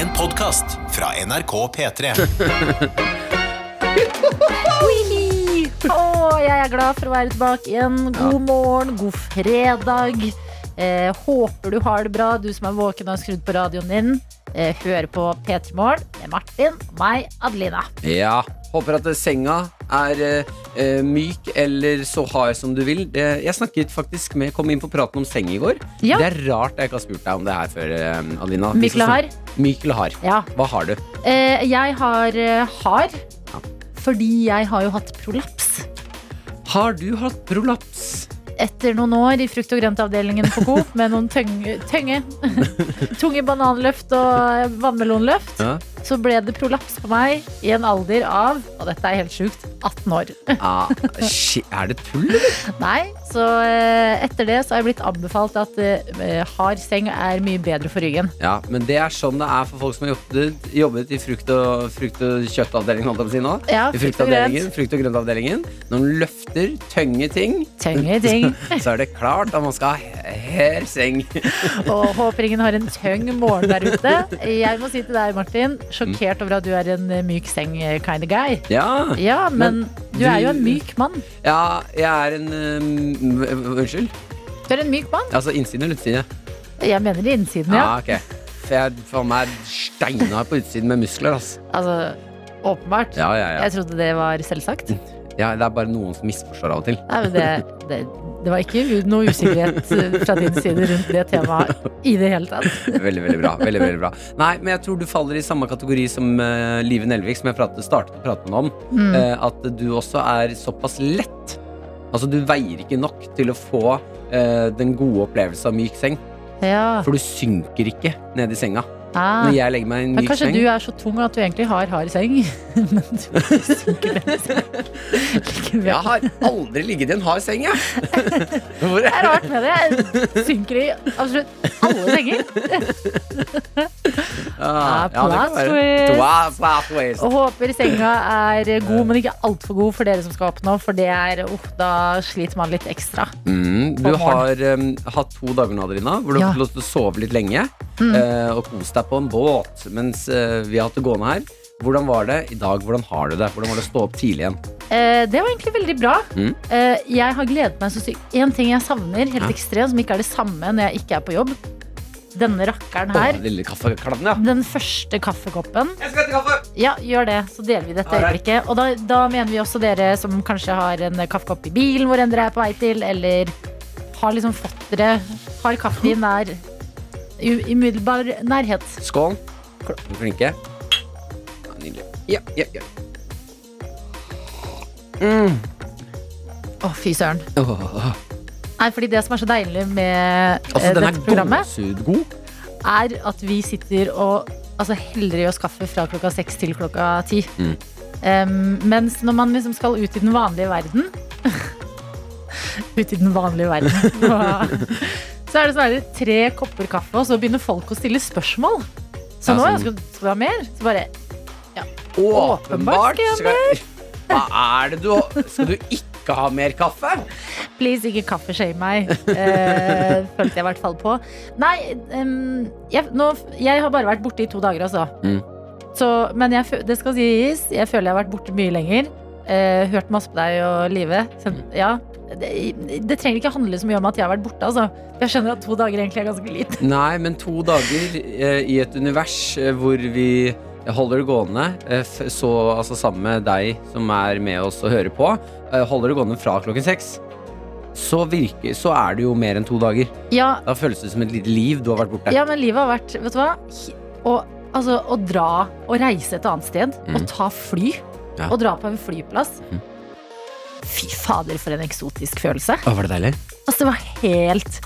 En podkast fra NRK P3. Ui! Å, jeg er glad for å være tilbake igjen. God morgen, god fredag. Eh, håper du har det bra, du som er våken og har skrudd på radioen din. Eh, hører på P3 Morgen med Martin og meg, Adelina. Ja, håper at senga er eh, eh, myk eller så hard som du vil. Jeg snakket faktisk med, kom inn på praten om seng i går. Ja. Det er rart jeg ikke har spurt deg om det her før, eh, Adelina. Myk eller hard? Myk eller hard. Ja. Hva har du? Eh, jeg har hard Ja. fordi jeg har jo hatt prolaps. Har du hatt prolaps? Etter noen år i frukt- og grøntavdelingen på Coop med noen tønge, tønge tunge bananløft og vannmelonløft, Ja. så ble det prolaps på meg i en alder av, og dette er helt sjukt, 18 år. Ah, er det tull? Nei, så eh, etter det så har jeg blitt anbefalt at eh, hard seng er mye bedre for ryggen. Ja, men det er sånn det er for folk som har jobbet, jobbet i frukt- og, frukt og kjøttavdelingen, holdt jeg på å si nå. Ja, frukt og frukt- og grøntavdelingen. Når du løfter tunge ting, Tunge ting. så er det klart at man skal ha her seng. Og håper ingen har en tøng morgen der ute. Jeg må si til deg, Martin, sjokkert over at du er en myk seng kind of guy. Ja, Ja, men, du er jo en myk mann. ja jeg er en um, Unnskyld? Du er en myk mann. Altså innsiden eller utsiden? Jeg mener innsiden, ja. Ja, okay. For jeg faen meg er steina på utsiden med muskler, ass. Altså, åpenbart. Ja, ja, ja. Jeg trodde det var selvsagt. ja. Det er bare noen som misforstår av og til. Nei, men det, det, det var ikke noe usikkerhet eh, fra din side rundt det temaet i det hele tatt. Veldig, veldig bra. veldig, veldig bra Nei, men jeg tror du faller i samme kategori som uh, Live Nelvik, som jeg pratet, startet å prate med deg om. Mm. Uh, at du også er såpass lett. Altså, du veier ikke nok til å få uh, den gode opplevelsen av myk seng. Ja. For du synker ikke ned i senga. Ah. Når jeg legger meg i en myk seng. kanskje du er så tung at du egentlig har hard seng. Men du synker ned i seng. Jeg har aldri ligget i en hard seng, jeg. Hvor Det er rart med det. Jeg synker i absolutt alle senger. Ah, twist. Twist. Og håper senga er god, men ikke altfor god for dere som skal opp nå. For det er, uh, da sliter man litt ekstra. Mm, du har um, hatt to dager nå, Adelina, hvor du har fått lov til å sove litt lenge. Mm. uh, og kose deg på en båt mens uh, vi har hatt det gående her. Hvordan var det i dag? Hvordan har du det? Hvordan var det å stå opp tidlig igjen? Eh, det var egentlig veldig bra. Mm. Eh, jeg har gledet meg så sykt. En ting jeg savner helt ekstremt, som ikke er det samme når jeg ikke er på jobb. Denne rakkeren her. Å, lille kaffekladden, ja. Den første kaffekoppen. Jeg skal hente kaffe! Ja, gjør det. Så deler vi dette øyeblikket. Og da, da mener vi også dere som kanskje har en kaffekopp i bilen hvor enn dere er på vei til, eller har liksom fått dere Har kaffe i nær umiddelbar nærhet. Skål. Flinke? Ja, nydelig. Ja, ja, ja. Mm. oh, fy søren. Åh. Nei, fordi det som er så deilig med Altså, eh, dette programmet, er at vi sitter og altså, heller i oss kaffe fra klokka seks til klokka ti. Mm. Em, mens når man liksom skal ut i den vanlige verden Ut i den vanlige verden Så er det sånn her, tre kopper kaffe, og så begynner folk å stille spørsmål. Så Ja, nå sånn- skal, skal du ha mer? Så bare Åpenbart. skal jeg Skal, hva er det du Skal du ikke ha mer kaffe? Please, ikke kaffeshame meg. Eh, følte jeg i hvert fall på. Nei, um, jeg, nå, jeg har bare vært borte i to dager, altså. Mm. Så, men jeg, det skal sies, jeg føler jeg har vært borte mye lenger. Eh, hørt masse på deg og Live. Ja, det, det trenger ikke handle så mye om at jeg har vært borte. Altså. Jeg skjønner at to dager egentlig er ganske lite. Nei, men to dager eh, i et univers eh, hvor vi holder det gående, eh, så altså sammen med deg som er med oss og hører på, eh, holder det gående fra klokken seks. Så, virker, så er det jo mer enn to dager. Ja, Da føles det som et lite liv du har vært borte. ja men livet har vært Vet du hva? Å, altså, å dra og reise et annet sted, Mm. og ta fly, Ja. og dra på en flyplass mm. Fy fader, for en eksotisk følelse. Å, var det deilig? Altså, det var helt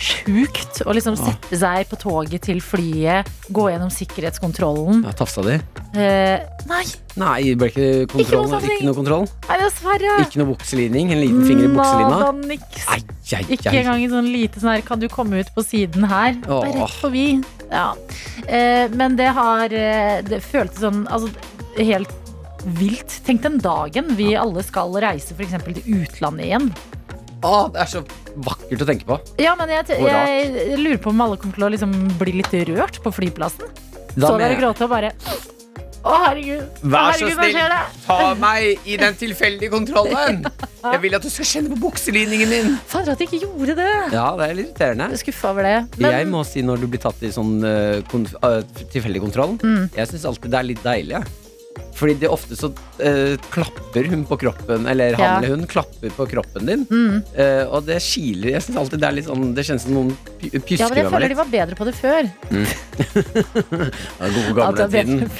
sjukt å liksom sette seg på toget til flyet, gå gjennom sikkerhetskontrollen. Ja, Tafsa di? Eh, nei, Nei, ble ikke kontroll. noe Ikke, tafsing. noe kontroll. nei, dessverre. Ikke noe bukselinning. En liten finger i bukselina. Niks. Ai, ai, Ikke engang en sånn lite sånn her Kan du komme ut på siden her? Åh. Bare rett forbi. Ja. Eh, men det har eh, Det føltes sånn altså, helt vilt. Tenk den dagen vi alle skal reise f.eks. til utlandet igjen. Å, det er så vakkert å tenke på. Ja, men jeg, jeg, jeg, lurer på om alle kommer til å liksom bli litt rørt på flyplassen. Da Så dere mener jeg- gråte og bare Å, herregud. Vær så herregud, snill, ta meg i den tilfeldige kontrollen! Jeg vil at du skal kjenne på bukselinningen min. Fader, at jeg ikke gjorde det. Ja, det er litt irriterende. Er skuffa over det. Men Jeg må si når du blir tatt i sånn uh, kon eh, tilfeldig kontroll, Mm. jeg syns alltid det er litt deilig. jeg. Fordi det ofte så eh, klapper hun på kroppen, eller han Ja. eller hun klapper på kroppen din. Mm. eh, og det kiler. Jeg synes alltid det er litt sånn Det kjennes som noen py- ja, men jeg føler de var bedre på det før. Den gode gamle tiden.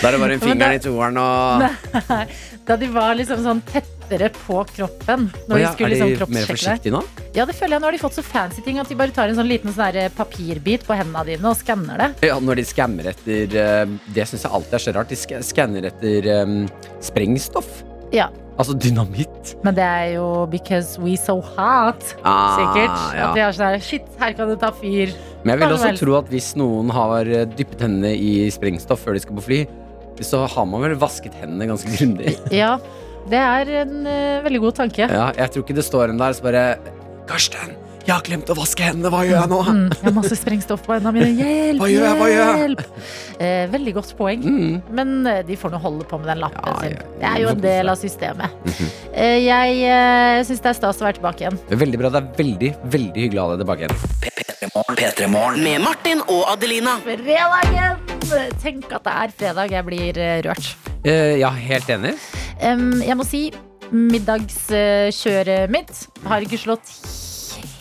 Da er det bare en finger i toeren og Nei, Da de var liksom sånn tettere på kroppen. Når ja, de skulle Er liksom de mer forsiktige nå? Ja, det føler jeg. Nå har de fått så fancy ting at de bare tar en sånn liten sånn papirbit på hendene dine og skanner det. Ja, når de skammer etter eh, Det syns jeg alltid er så rart. De skanner etter um, sprengstoff. Ja. Altså dynamitt. Men det er jo because we so hot, sikkert. Ah, ja. At de har sånn her Shit, her kan det ta fyr. Men jeg vil også vel. tro at hvis noen har eh, dyppet hendene i sprengstoff før de skal på fly, så har man vel vasket hendene ganske grundig. Ja, det er en uh, veldig god tanke. Ja, jeg tror ikke det står en der så bare Karsten, jeg har glemt å vaske hendene, hva gjør jeg nå? Mm, jeg har masse sprengstoff på hendene mine. Hjelp! Hva gjør jeg? Hva gjør jeg? hjelp! Eh, veldig godt poeng. Mm. Men eh, de får nå holde på med den lappen Ja, sin. Det er jo en del av systemet. Eh, jeg eh, syns det er stas å være tilbake igjen. Veldig bra. Det er veldig, veldig hyggelig å ha deg tilbake igjen. P3morgen. Med Martin og Adelina. Fredagen! Tenk at det er fredag. Jeg blir eh, rørt. Eh, ja, helt enig. Um, jeg må si middagskjøret mitt har ikke slått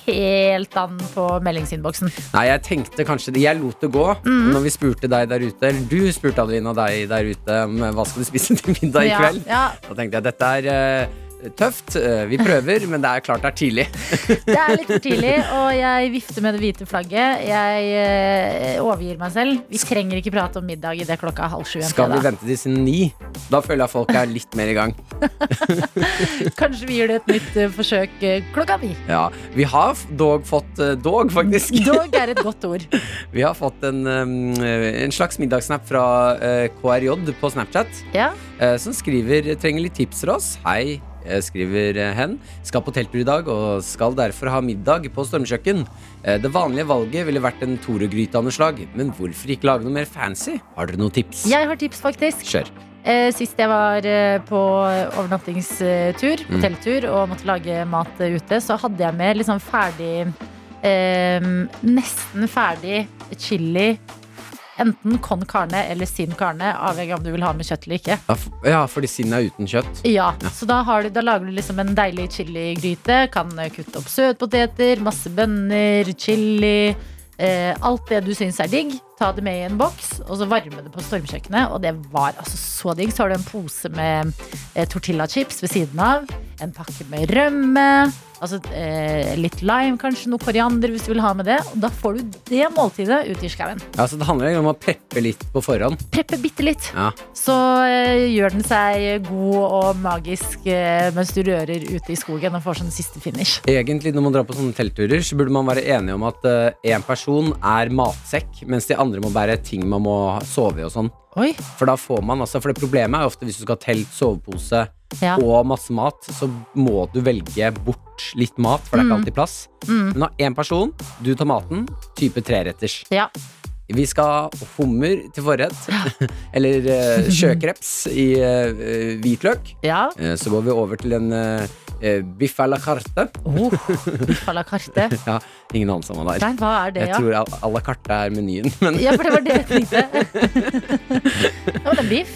helt an på meldingsinnboksen. Nei, jeg tenkte kanskje det. Jeg lot det gå mm. når vi spurte deg der ute. Eller du spurte Adelina deg der ute om hva skal du spise til middag i Ja, kveld. ja, Da tenkte jeg dette er eh, tøft. Eh, vi prøver, men det er klart det er tidlig. det er litt for tidlig, og jeg vifter med det hvite flagget. Jeg eh, overgir meg selv. Vi trenger ikke prate om middag i det klokka er halv sju Skal vi vente til sin ni? Da føler jeg folk er litt mer i gang. Kanskje vi gjør det et nytt eh, forsøk klokka ni. Ja, Vi har dog fått Dog, faktisk. Dog er et godt ord. Vi har fått en, en slags middagssnap fra KRJ på Snapchat, Ja. som skriver trenger litt tips fra oss. Hei, skriver eh, hen. Skal på telttur i dag og skal derfor ha middag på stormkjøkken. Eh, det vanlige valget ville vært en Toro-gryte av noe slag, men hvorfor ikke lage noe mer fancy? Har dere noen tips? Jeg har tips, faktisk. Kjør. Eh, Sist jeg var eh, på overnattingstur, på Mm. telttur, og måtte lage mat eh, ute, så hadde jeg med liksom ferdig eh, Nesten ferdig chili. Enten con carne eller sin carne, avhengig av om du vil ha med kjøtt eller ikke. Ja, Ja, fordi sin er uten kjøtt. Ja, Så da, har du, da lager du liksom en deilig chiligryte. Kan eh, kutte opp søtpoteter, masse bønner, chili. Eh, alt det du syns er digg. Ta det med i en boks, og så varme det på stormkjøkkenet. Og det var altså så digg. Så har du en pose med eh, tortillachips ved siden av. En pakke med rømme. Altså eh, litt lime, kanskje noe koriander hvis du vil ha med det. Og da får du det måltidet ut i skauen. Ja, så Det handler om å preppe litt på forhånd. Preppe bitte litt. Ja. Så eh, gjør den seg god og magisk eh, mens du rører ute i skogen og får sånn siste finish. Egentlig Når man drar på sånne teltturer, så burde man være enig om at én person er matsekk, mens de andre må bære ting man må sove i og sånn. Oi, For da får man altså For det problemet er ofte hvis du skal ha telt, sovepose ja. og masse mat, så må du velge bort litt mat, for det er ikke Mm. alltid plass. Mm. Men av én person, du tar maten, type treretters. ja. Vi skal ha hummer til forrett. Eller uh, sjøkreps i uh, hvitløk. ja. Uh, så går vi over til en eh, eh, biff à la carte. Oh, biff à la carte. Ja, ingen anelse om hva det er. Nei, hva er det, Jeg ja? tror à- la carte er menyen. Men Ja, for det var det jeg tenkte. Ja, var en biff.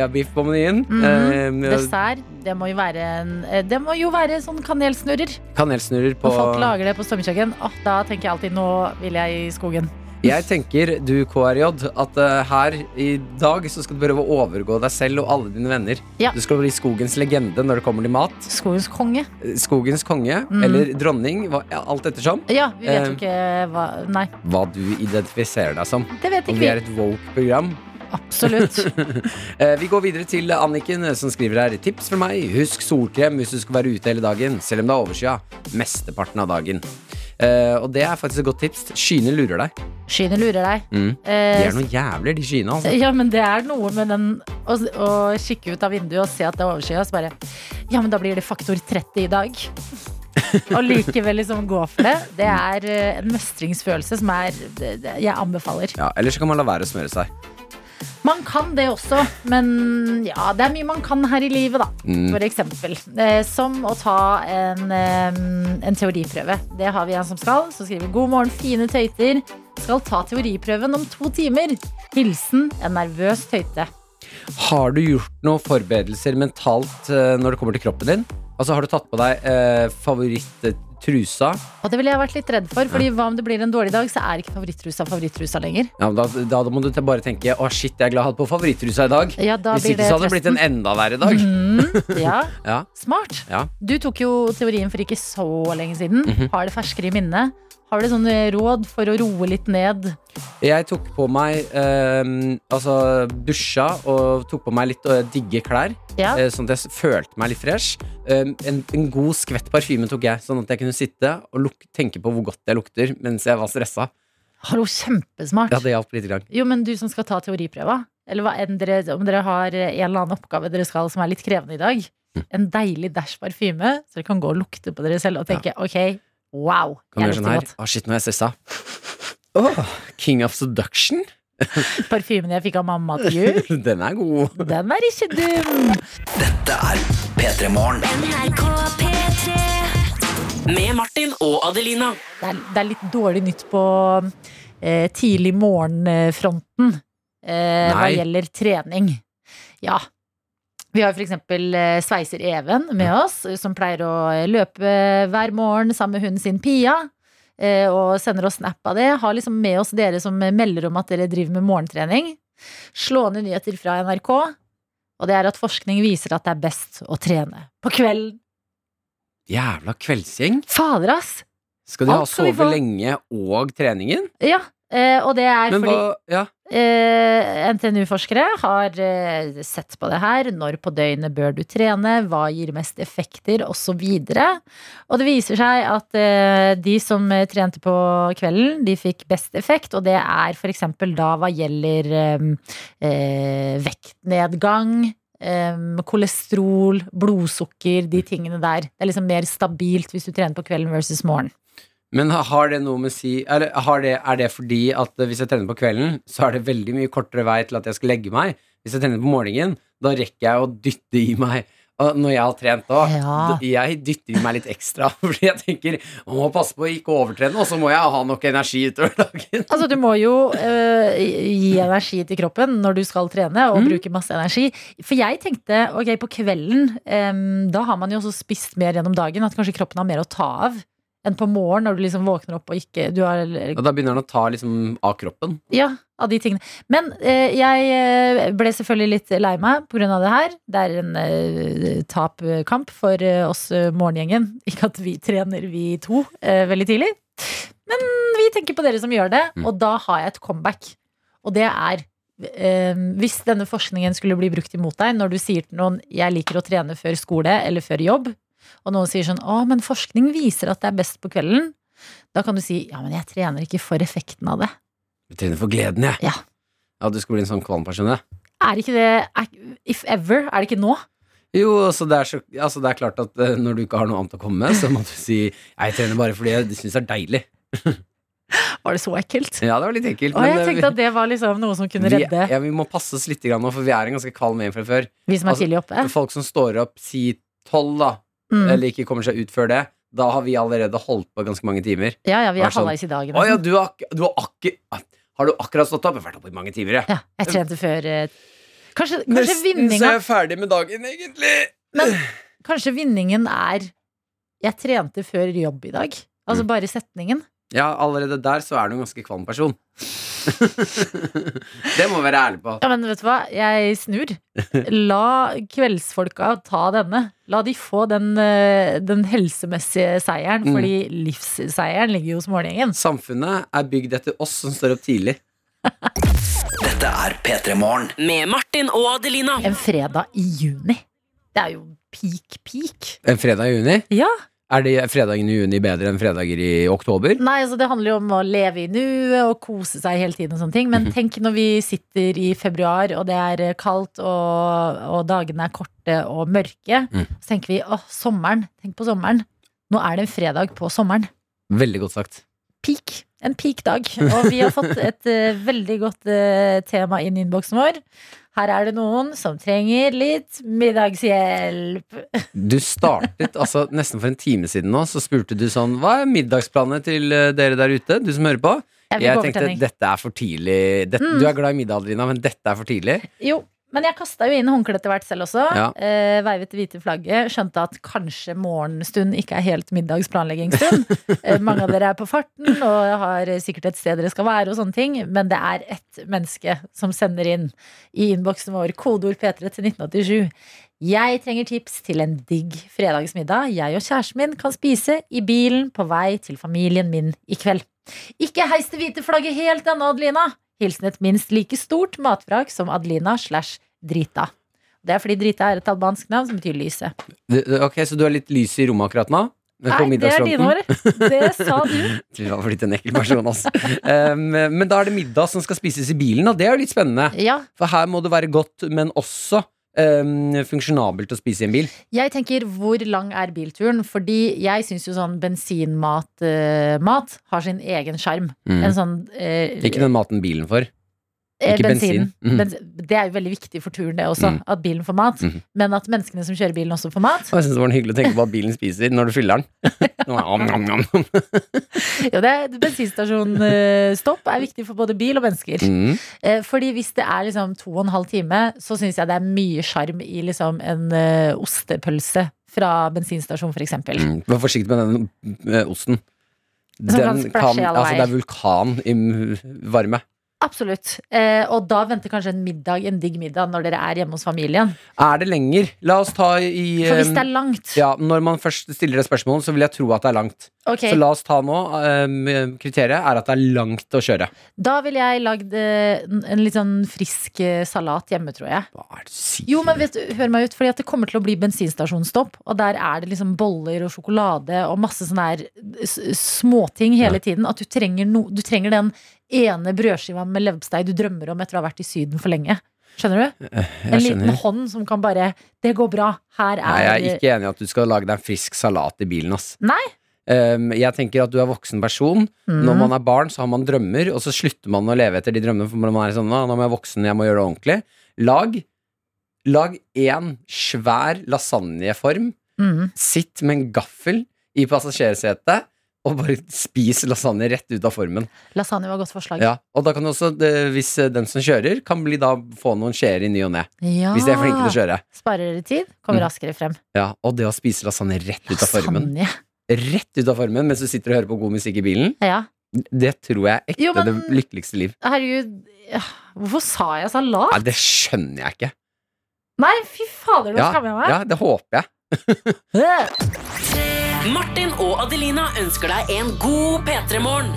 Ja, biff på menyen. Mhm. Eh, med Dessert. Det må jo være en eh, Det må jo være sånn kanelsnurrer. Kanelsnurrer på Når folk lager det på stormkjøkken, oh, da tenker jeg alltid nå vil jeg i skogen. Jeg tenker, du KRJ, at uh, her i dag så skal du prøve å overgå deg selv og alle dine venner. Ja. Du skal bli skogens legende når det kommer til mat. Skogens konge. Eh, Skogens konge, mm. eller dronning, hva, ja, alt ettersom. Ja, vi vet Eh, jo ikke hva Nei, Hva du identifiserer deg som. det vet Om ikke vi er vi. et woke-program. Absolutt. Eh, Vi går videre til Anniken, eh, som skriver her. Tips fra meg. Husk solkrem hvis du skal være ute hele dagen, selv om det er overskya. Mesteparten av dagen. Eh, og det er faktisk et godt tips. Skyene lurer deg. Skyene lurer deg. Mm. De Eh, er noen jævler, de skyene. Altså. Ja, men det er noe med den å, å kikke ut av vinduet og se at det er overskya, så bare Ja, men da blir det faktor 30 i dag. og likevel liksom gå for det, det er eh, en mestringsfølelse som er Jeg anbefaler. Ja, Eller så kan man la være å smøre seg. Man kan det også, men ja, det er mye man kan her i livet, da. Mm. For eksempel. Eh, som å ta en, eh, en teoriprøve. Det har vi en som skal. som skriver 'God morgen, fine tøyter'. Skal ta teoriprøven om to timer. Hilsen en nervøs tøyte. Har du gjort noen forberedelser mentalt eh, når det kommer til kroppen din? Altså Har du tatt på deg eh, favoritt-trusa? Og det ville jeg vært litt redd for, Fordi hva om det blir en dårlig dag, så er ikke favorittrusa favorittrusa lenger. Ja, men da, da, må du bare tenke Å shit, jeg er glad jeg hadde på favorittrusa i dag. Ja, da Hvis blir ikke det så hadde det blitt en enda verre dag. Mm, ja, Ja, smart. ja. Du tok jo teorien for ikke så lenge siden. Mhm. Har det ferskere i minnet. Har du sånne råd for å roe litt ned? Jeg tok på meg eh, Altså dusja og tok på meg litt eh, digge klær. Ja. eh, sånn at jeg følte meg litt fresh. Eh, en, en god skvett parfyme tok jeg, sånn at jeg kunne sitte og tenke på hvor godt jeg lukter mens jeg var stressa. Hallo, kjempesmart. Ja, det hjalp lite grann. Jo, men du som skal ta teoriprøva, eller hva enn dere, om dere har en eller annen oppgave dere skal som er litt krevende i dag, Mm. en deilig dash parfyme, så dere kan gå og lukte på dere selv og tenke ok, wow, Kan du jeg gjøre sånn her? Å, shit, nå er jeg stressa. Oh, King of seduction. Parfymen jeg fikk av mamma til jul, Den er god. den er ikke dum. Dette er P3 Morgen. Med Martin og Adelina. Det er, det er litt dårlig nytt på eh, tidlig morgenfronten eh, hva gjelder trening. Ja. Vi har for eksempel eh, sveiser Even med oss, som pleier å løpe hver morgen sammen med hunden sin Pia. eh, Og sender oss snap av det. Har liksom med oss dere som melder om at dere driver med morgentrening. Slående nyheter fra NRK. Og det er at forskning viser at det er best å trene på kvelden. Jævla kveldsgjeng. Fader, ass! Skal de ha sovet sove lenge og treningen? Ja, eh, og det er Men fordi hva Ja. Eh, NTNU-forskere har eh, sett på det her. Når på døgnet bør du trene? Hva gir mest effekter? Og så videre. Og det viser seg at eh, de som eh, trente på kvelden, de fikk best effekt. Og det er f.eks. da hva gjelder eh, vektnedgang. kolesterol, blodsukker, de tingene der. Det er liksom mer stabilt hvis du trener på kvelden versus morgen. Men har det noe med si Eller har det, er det fordi at eh, hvis jeg trener på kvelden, så er det veldig mye kortere vei til at jeg skal legge meg? Hvis jeg trener på morgenen, da rekker jeg å dytte i meg og når jeg har trent òg. Ja. Jeg dytter i meg litt ekstra, fordi jeg tenker man må passe på å ikke overtrene, og så må jeg ha nok energi utover dagen. Altså, du må jo øh, gi energi til kroppen når du skal trene, og Mm. bruke masse energi. For jeg tenkte, ok, på kvelden, øh, da har man jo også spist mer gjennom dagen, at kanskje kroppen har mer å ta av enn på morgen når du liksom våkner opp og ikke du har, Og da begynner den å ta liksom av kroppen. Ja, av de tingene. Men eh, jeg eh, ble selvfølgelig litt lei meg av det her. Det er en eh, tapkamp for eh, oss eh, morgengjengen. Ikke at vi trener, vi to, eh, veldig tidlig. Men vi tenker på dere som gjør det, Mm. og da har jeg et comeback. Og det er Hvis denne forskningen skulle bli brukt imot deg når du sier til noen 'jeg liker å trene før skole eller før jobb', og noen sier sånn 'å, men forskning viser at det er best på kvelden', da kan du si 'ja, men jeg trener ikke for effekten av det'. Jeg trener for gleden, jeg. Ja. Ja, du skal bli en sånn kvalm person, jeg. Er ikke det er, If ever, er det ikke nå? Jo, altså det, er så, altså det er klart at eh, når du ikke har noe annet å komme med, så må du si Jeg trener bare fordi jeg syns det er deilig. Var det så ekkelt? Ja, det var litt ekkelt. Og jeg eh, tenkte at det var liksom noe som kunne vi, redde ja, vi må passe oss litt nå, for vi er en ganske kald gjeng fra før. vi som er altså, tidlig oppe. Folk som står opp si tolv, da, Mm. eller ikke kommer seg ut før det, da har vi allerede holdt på ganske mange timer. Ja, ja, vi er var sånn, i dagen. Å ja, du har, du har, akkur- har du akkurat stått opp? Jeg har vært oppe i mange timer, jeg. Ja, jeg trente før eh, Kanskje, kanskje Nesten så er jeg ferdig med dagen, egentlig. Men kanskje vinningen er Jeg trente før jobb i dag. Altså Mm. bare setningen. Ja, allerede der så er du en ganske kvalm person. det må vi være ærlig på. Ja, men vet du hva? Jeg snur. La kveldsfolka ta denne. La de få den, eh, den helsemessige seieren, Mm. fordi livsseieren ligger jo hos morgengjengen. Samfunnet er bygd etter oss som står opp tidlig. Dette er P3 Morgen. Med Martin og Adelina. En fredag i juni. Det er jo peak peak. En fredag i juni? Ja. Er de fredagene i juni bedre enn fredager i oktober? Nei, altså Det handler jo om å leve i nuet og kose seg hele tiden. og sånne ting Men Mhm. tenk når vi sitter i februar, og det er kaldt, og, og dagene er korte og mørke. Mm. Så tenker vi åh, sommeren. Tenk på sommeren. Nå er det en fredag på sommeren. Veldig godt sagt. Peak. En peak-dag. Og vi har fått et uh, veldig godt uh, tema inn i innboksen vår. Her er det noen som trenger litt middagshjelp. Du startet altså nesten for en time siden nå, så spurte du sånn Hva er middagsplanene til eh, dere der ute, du som hører på? Jeg Jeg tenkte dette er for tidlig. Dette, Mm. Du er glad i middag, Adelina, men dette er for tidlig. Jo, men jeg kasta jo inn håndkleet etter hvert selv også. Ja. Eh, veivet det hvite flagget. Skjønte at kanskje morgenstund ikke er helt middagsplanleggingsstund. eh, mange av dere er på farten og har sikkert et sted dere skal være, og sånne ting. Men det er ett menneske som sender inn i innboksen vår kodeord P3 til 1987. Jeg trenger tips til en digg fredagsmiddag jeg og kjæresten min kan spise i bilen på vei til familien min i kveld. Ikke heis det hvite flagget helt ennå, Adelina. Hilsen et minst like stort matvrak som Adelina slash Drita. Det er fordi Drita er et albansk navn som betyr lyse. Ok, Så du har litt lys i rommet akkurat nå? Nei, det er dine år. ord. Det sa du. Du var blitt en ekkel person, altså. Um, men da er det middag som skal spises i bilen, og det er jo litt spennende. Ja, For her må det være godt, men også um, funksjonabelt å spise i en bil. jeg tenker hvor lang er bilturen? Fordi jeg syns jo sånn bensinmat mat har sin egen sjarm. Mm. En sånn uh, Ikke den maten bilen får. Eh, ikke bensin. Mm. Det er jo veldig viktig for turen, det også. Mm. At bilen får mat. Mm. Men at menneskene som kjører bilen, også får mat. Og jeg synes det var hyggelig å tenke på at bilen spiser når du fyller den. Om, om, om. Jo, det er Bensinstasjonstopp er viktig for både bil og mennesker. Mm. Eh, Fordi hvis det er liksom to og en halv time, så syns jeg det er mye sjarm i liksom en eh, ostepølse fra bensinstasjon, for eksempel. Mm. Vær forsiktig med den eh, osten. Som kan alle altså, det er vulkan i varme. Absolutt. Eh, og da venter kanskje en middag, en digg middag, når dere er hjemme hos familien. Er det lenger? La oss ta i For hvis um, det er langt ja, Når man først stiller det spørsmålet, så vil jeg tro at det er langt. Okay. Så la oss ta nå um, Kriteriet er at det er langt å kjøre. Da ville jeg lagd eh, en litt sånn frisk eh, salat hjemme, tror jeg. Hva er det du sier? Jo, men vet hør meg ut, fordi at det kommer til å bli bensinstasjonstopp. Og der er det liksom boller og sjokolade og masse sånne her småting hele tiden. At du trenger, no, du trenger den ene brødskiva med leverpostei du drømmer om etter å ha vært i Syden for lenge. Skjønner du? En Jeg liten skjønner. hånd som kan bare Det går bra. Her Nei, er jeg er ikke enig i at du skal lage deg en frisk salat i bilen. Ass. Nei. Um, jeg tenker at du er voksen person. Mm. Når man er barn, så har man drømmer, og så slutter man å leve etter de drømmene. For man er sånn, «Nå nå må jeg voksen, jeg må gjøre det ordentlig. Lag Lag én svær lasagneform. Mm. Sitt med en gaffel i passasjersetet og bare spis lasagne rett ut av formen. Lasagne var et godt forslag. Ja, og da kan du også, det- hvis eh, den som kjører, kan bli da få noen skjeer i ny og ne. Ja. Hvis de er flinke til å kjøre. Sparer dere tid, kommer Mm. raskere frem. Ja, Og det å spise lasagne rett ut av formen Lasagne. Rett ut av formen mens du sitter og hører på god musikk i bilen, Ja. det tror jeg er ekte Jo, men- det lykkeligste liv. Herregud, hvorfor sa jeg salat? Nei, det skjønner jeg ikke. Nei, fy fader, nå Ja, skammer jeg meg. ja, det håper jeg. Martin og Adelina ønsker deg en god P3-morgen.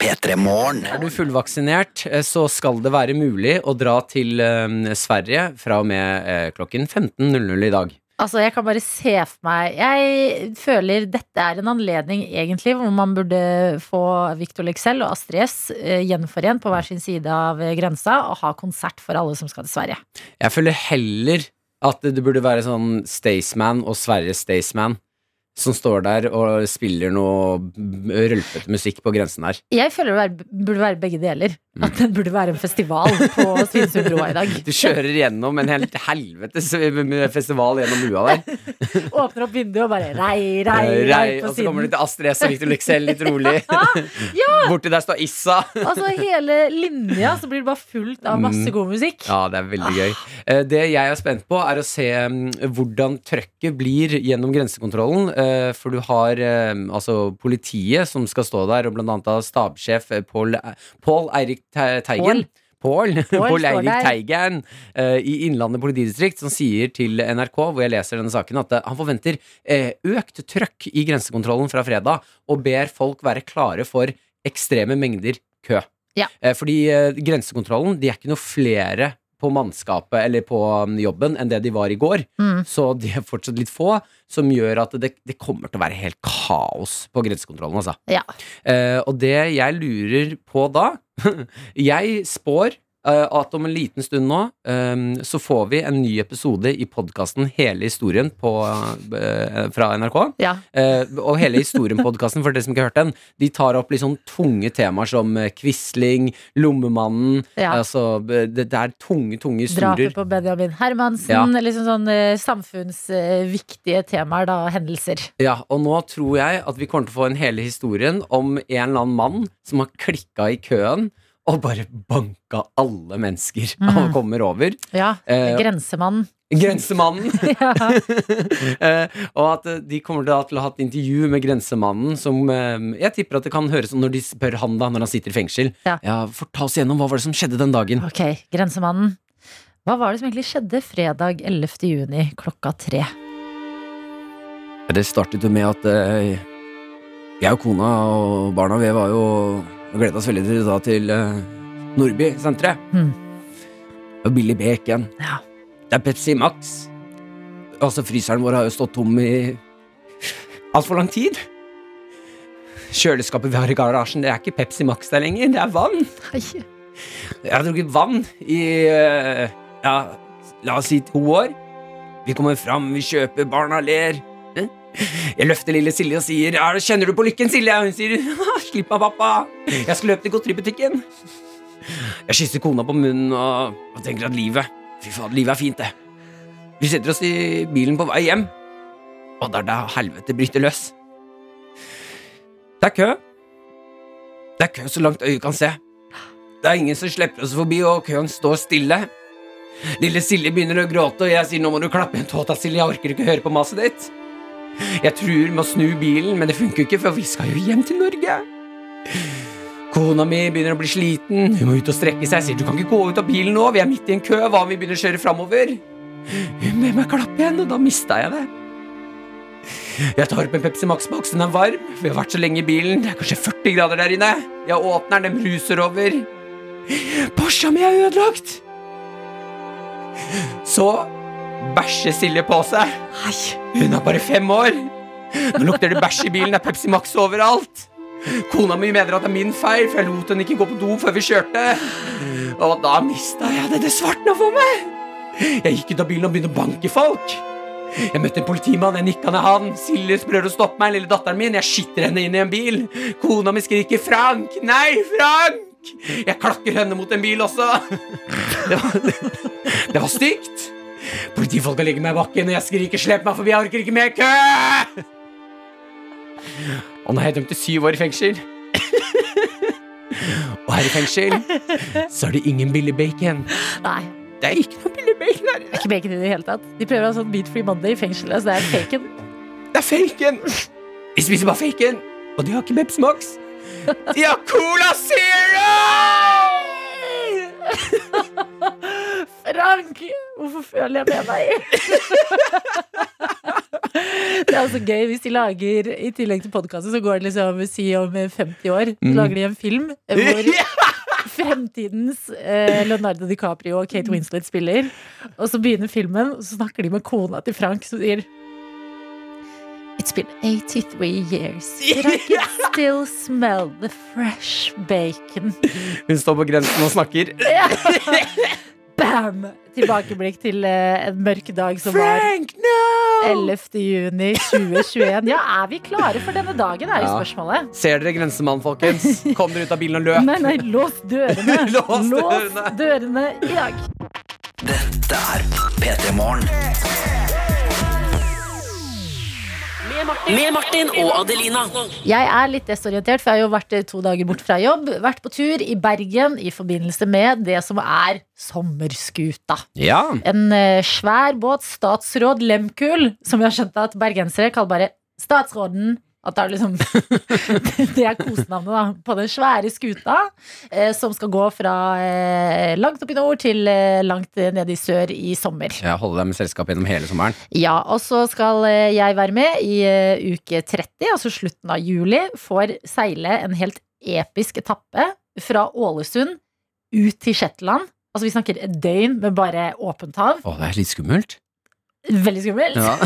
P3 Morgen. Er du fullvaksinert, eh, så skal det være mulig å dra til eh, Sverige fra og med eh, klokken 15.00 i dag. Altså, jeg kan bare se for meg Jeg føler dette er en anledning egentlig hvor man burde få Victor Lexell og Astrid S eh, gjenforent på hver sin side av eh, grensa og ha konsert for alle som skal til Sverige. Jeg føler heller at det burde være sånn Staysman og Sverre Staysman som står der og spiller noe rølpete musikk på grensen her. Jeg føler det burde være begge deler. At det burde være en festival på Svinesundbroa i dag. Du kjører gjennom en helt helvetes festival gjennom lua der. Åpner opp vinduet og bare rei, rei, rei på siden. og så kommer du til Astrid S og Victor Lexell litt rolig. Borti der står Issa. Altså hele linja, så blir det bare fullt av masse Mm. god musikk. Ja, det er veldig gøy. Eh, Det jeg er spent på, er å se mm, hvordan trøkket blir gjennom grensekontrollen. Eh, For du har eh, altså politiet som skal stå der, og blant annet da stabssjef eh, Pål Eirik Teigen. Pål Pål Eirik. Teigen eh, i Innlandet politidistrikt som sier til NRK, hvor jeg leser denne saken, at han forventer eh, økt trøkk i grensekontrollen fra fredag, og ber folk være klare for ekstreme mengder kø. Ja. Eh, Fordi grensekontrollen, de er ikke noe flere på mannskapet eller på um, jobben enn det de var i går. Mm. Så de er fortsatt litt få, som gjør at det, det kommer til å være helt kaos på grensekontrollen. Altså. Ja. Eh, og det jeg lurer på da Jeg spår at om en liten stund nå eh, så får vi en ny episode i podkasten Hele historien på, eh, fra NRK. Ja. Eh, og hele historien-podkasten, for dere som ikke har hørt den, de tar opp litt sånn tunge temaer som eh, Quisling, Lommemannen Ja. Altså, det, det er tunge, tunge Drapet historier. på Benjamin Hermansen. Ja. Liksom sånn eh, samfunnsviktige temaer, da. Hendelser. Ja, og nå tror jeg at vi kommer til å få en hele historien om en eller annen mann som har klikka i køen og bare banka alle mennesker Mm. han kommer over. Ja. Eh, Grensemannen. Grensemannen. ja. Eh, og at eh, de kommer til å ha et intervju med grensemannen som eh, Jeg tipper at det kan høres som når de spør han da når han sitter i fengsel. Ja. for ta oss igjennom, hva var det som skjedde den dagen? Ok, Grensemannen. Hva var det som egentlig skjedde fredag 11. juni klokka tre? Det startet jo med at eh, jeg og kona og barna vi var jo gleda oss veldig til, da, til uh, Nordby senteret. Mm. Og Billy Bacon. Ja. Det er Pepsi Max. Altså, fryseren vår har jo stått tom i altfor lang tid. Kjøleskapet vi har i garasjen, det er ikke Pepsi Max der lenger, det er vann. Hei. Jeg har drukket vann i uh, ja, la oss si to år. Vi kommer fram, vi kjøper, barna ler. Jeg løfter lille Silje og sier 'Kjenner du på lykken, Silje?' Og hun sier 'Slipp av, pappa. Jeg skal løpe til godteributikken'. Jeg kysser kona på munnen og, og tenker at livet Fy faen, livet er fint, det. Vi setter oss i bilen på vei hjem, og det er da helvete bryter løs. Det er kø. Det er kø så langt øyet kan se. Det er ingen som slipper oss forbi, og køen står stille. Lille Silje begynner å gråte, og jeg sier nå må du klappe igjen tåta, Silje, jeg orker ikke høre på maset ditt. Jeg truer med å snu bilen, men det funker ikke, for vi skal jo hjem til Norge. Kona mi begynner å bli sliten, hun må ut og strekke seg, jeg sier du kan ikke gå ut av bilen nå, vi er midt i en kø, hva om vi begynner å kjøre framover? Hun ber meg klappe igjen, og da mista jeg det. Jeg tar opp en Pepsi Max-boks, den er varm, vi har vært så lenge i bilen, det er kanskje 40 grader der inne. Jeg åpner den, den bruser over. Porscha mi er ødelagt! Så bæsjer Silje på seg. Hun er bare fem år. Nå lukter det bæsj i bilen, det er Pepsi Max overalt. Kona mi mener at det er min feil, for jeg lot henne ikke gå på do før vi kjørte. Og da mista jeg det. Det svartna for meg. Jeg gikk ut av bilen og begynte å banke folk. Jeg møtte en politimann, jeg nikka ned han. Silje prøver å stoppe meg, lille datteren min. Jeg skytter henne inn i en bil. Kona mi skriker 'Frank! Nei, Frank!' Jeg klakker henne mot en bil også. Det var, det var stygt. Politifolka legger meg i bakken, og jeg skriker 'slipp meg forbi, jeg orker ikke mer kø'! Og nå er jeg dømt til syv år i fengsel. Og her i fengsel så er det ingen billig bacon. Nei, Det er ikke noe billig bacon her. det er ikke bacon i det hele tatt. De prøver å ha sånn Beat Free Monday i fengselet, så det er bacon. Det er faken! De spiser bare faken, og de har ikke Pepsi Max. De har Cola Zero! Frank! Hvorfor føler jeg med deg? Det er altså gøy hvis de lager I tillegg til podkasten, så går det liksom si om 50 år. Så Mm. lager de en film hvor fremtidens eh, Leonardo DiCaprio og Kate Winslet spiller. Og så begynner filmen, og så snakker de med kona til Frank, som sier It's been 83 years, but I can still smell the fresh bacon. Hun står på grensen og snakker. Bam! Tilbakeblikk til eh, en mørk dag som var Frank, no! 11. juni 2021. Ja, er vi klare for denne dagen, er jo Ja. spørsmålet. Ser dere Grensemann, folkens? Kom dere ut av bilen og løp. Nei, nei, lås dørene. Lås Lås dørene. dørene i dag. Dette er P3 Morgen. Med Martin og Adelina. Jeg er litt desorientert, for jeg har jo vært eh, to dager bort fra jobb. Vært på tur i Bergen i forbindelse med det som er sommerskuta. Ja. En eh, svær båt, statsråd Lemkul, som vi har skjønt at bergensere kaller bare Statsråden. At det er liksom Det er kosenavnet da på den svære skuta eh, som skal gå fra eh, langt opp i nord til eh, langt ned i sør i sommer. ja Holde deg med selskap gjennom hele sommeren. Ja, og så skal eh, jeg være med i eh, uke 30, altså slutten av juli. Får seile en helt episk etappe fra Ålesund ut til Shetland. Altså Vi snakker et døgn med bare åpent hav. Å, det er litt skummelt. Veldig skummelt. Ja.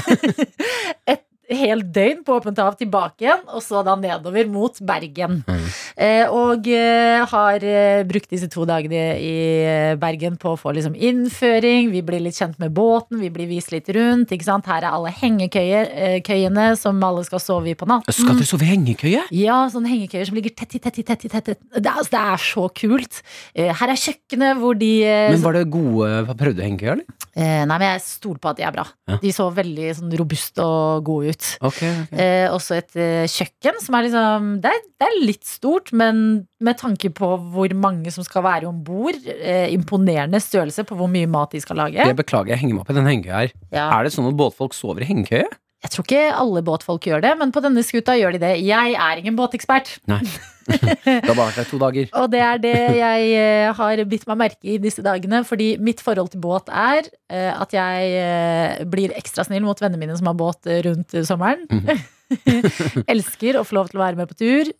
Et, helt døgn på åpent hav tilbake igjen, og så da nedover mot Bergen. Mm. Eh, og eh, har eh, brukt disse to dagene i eh, Bergen på å få liksom innføring. Vi blir litt kjent med båten, vi blir vist litt rundt. Ikke sant? Her er alle hengekøyene som alle skal sove i på natten. Skal dere sove i hengekøye? Ja, sånne hengekøyer som ligger tett i tett i tett i tett. tett. Det, er- altså, det er så kult. Her er kjøkkenet hvor de Men var det gode Prøvde du hengekøye, eller? eh, Nei, men jeg stoler på at de er bra. Ja. De så veldig sånn robuste og gode ut. Ok, okay. Eh, også et eh, kjøkken som er liksom det er, det er litt stort, men med tanke på hvor mange som skal være om bord, eh, imponerende størrelse på hvor mye mat de skal lage. Det beklager, jeg henger meg opp i den hengekøya her. Ja. Er det sånn at båtfolk sover i hengekøye? Jeg tror ikke alle båtfolk gjør det, men på denne skuta gjør de det. Jeg er ingen båtekspert. Nei. Har bare vært der to dager. Og det er det jeg eh, har bitt meg merke i disse dagene. Fordi mitt forhold til båt er eh, at jeg eh, blir ekstra snill mot vennene mine som har båt rundt sommeren. Elsker å få lov til å være med på tur.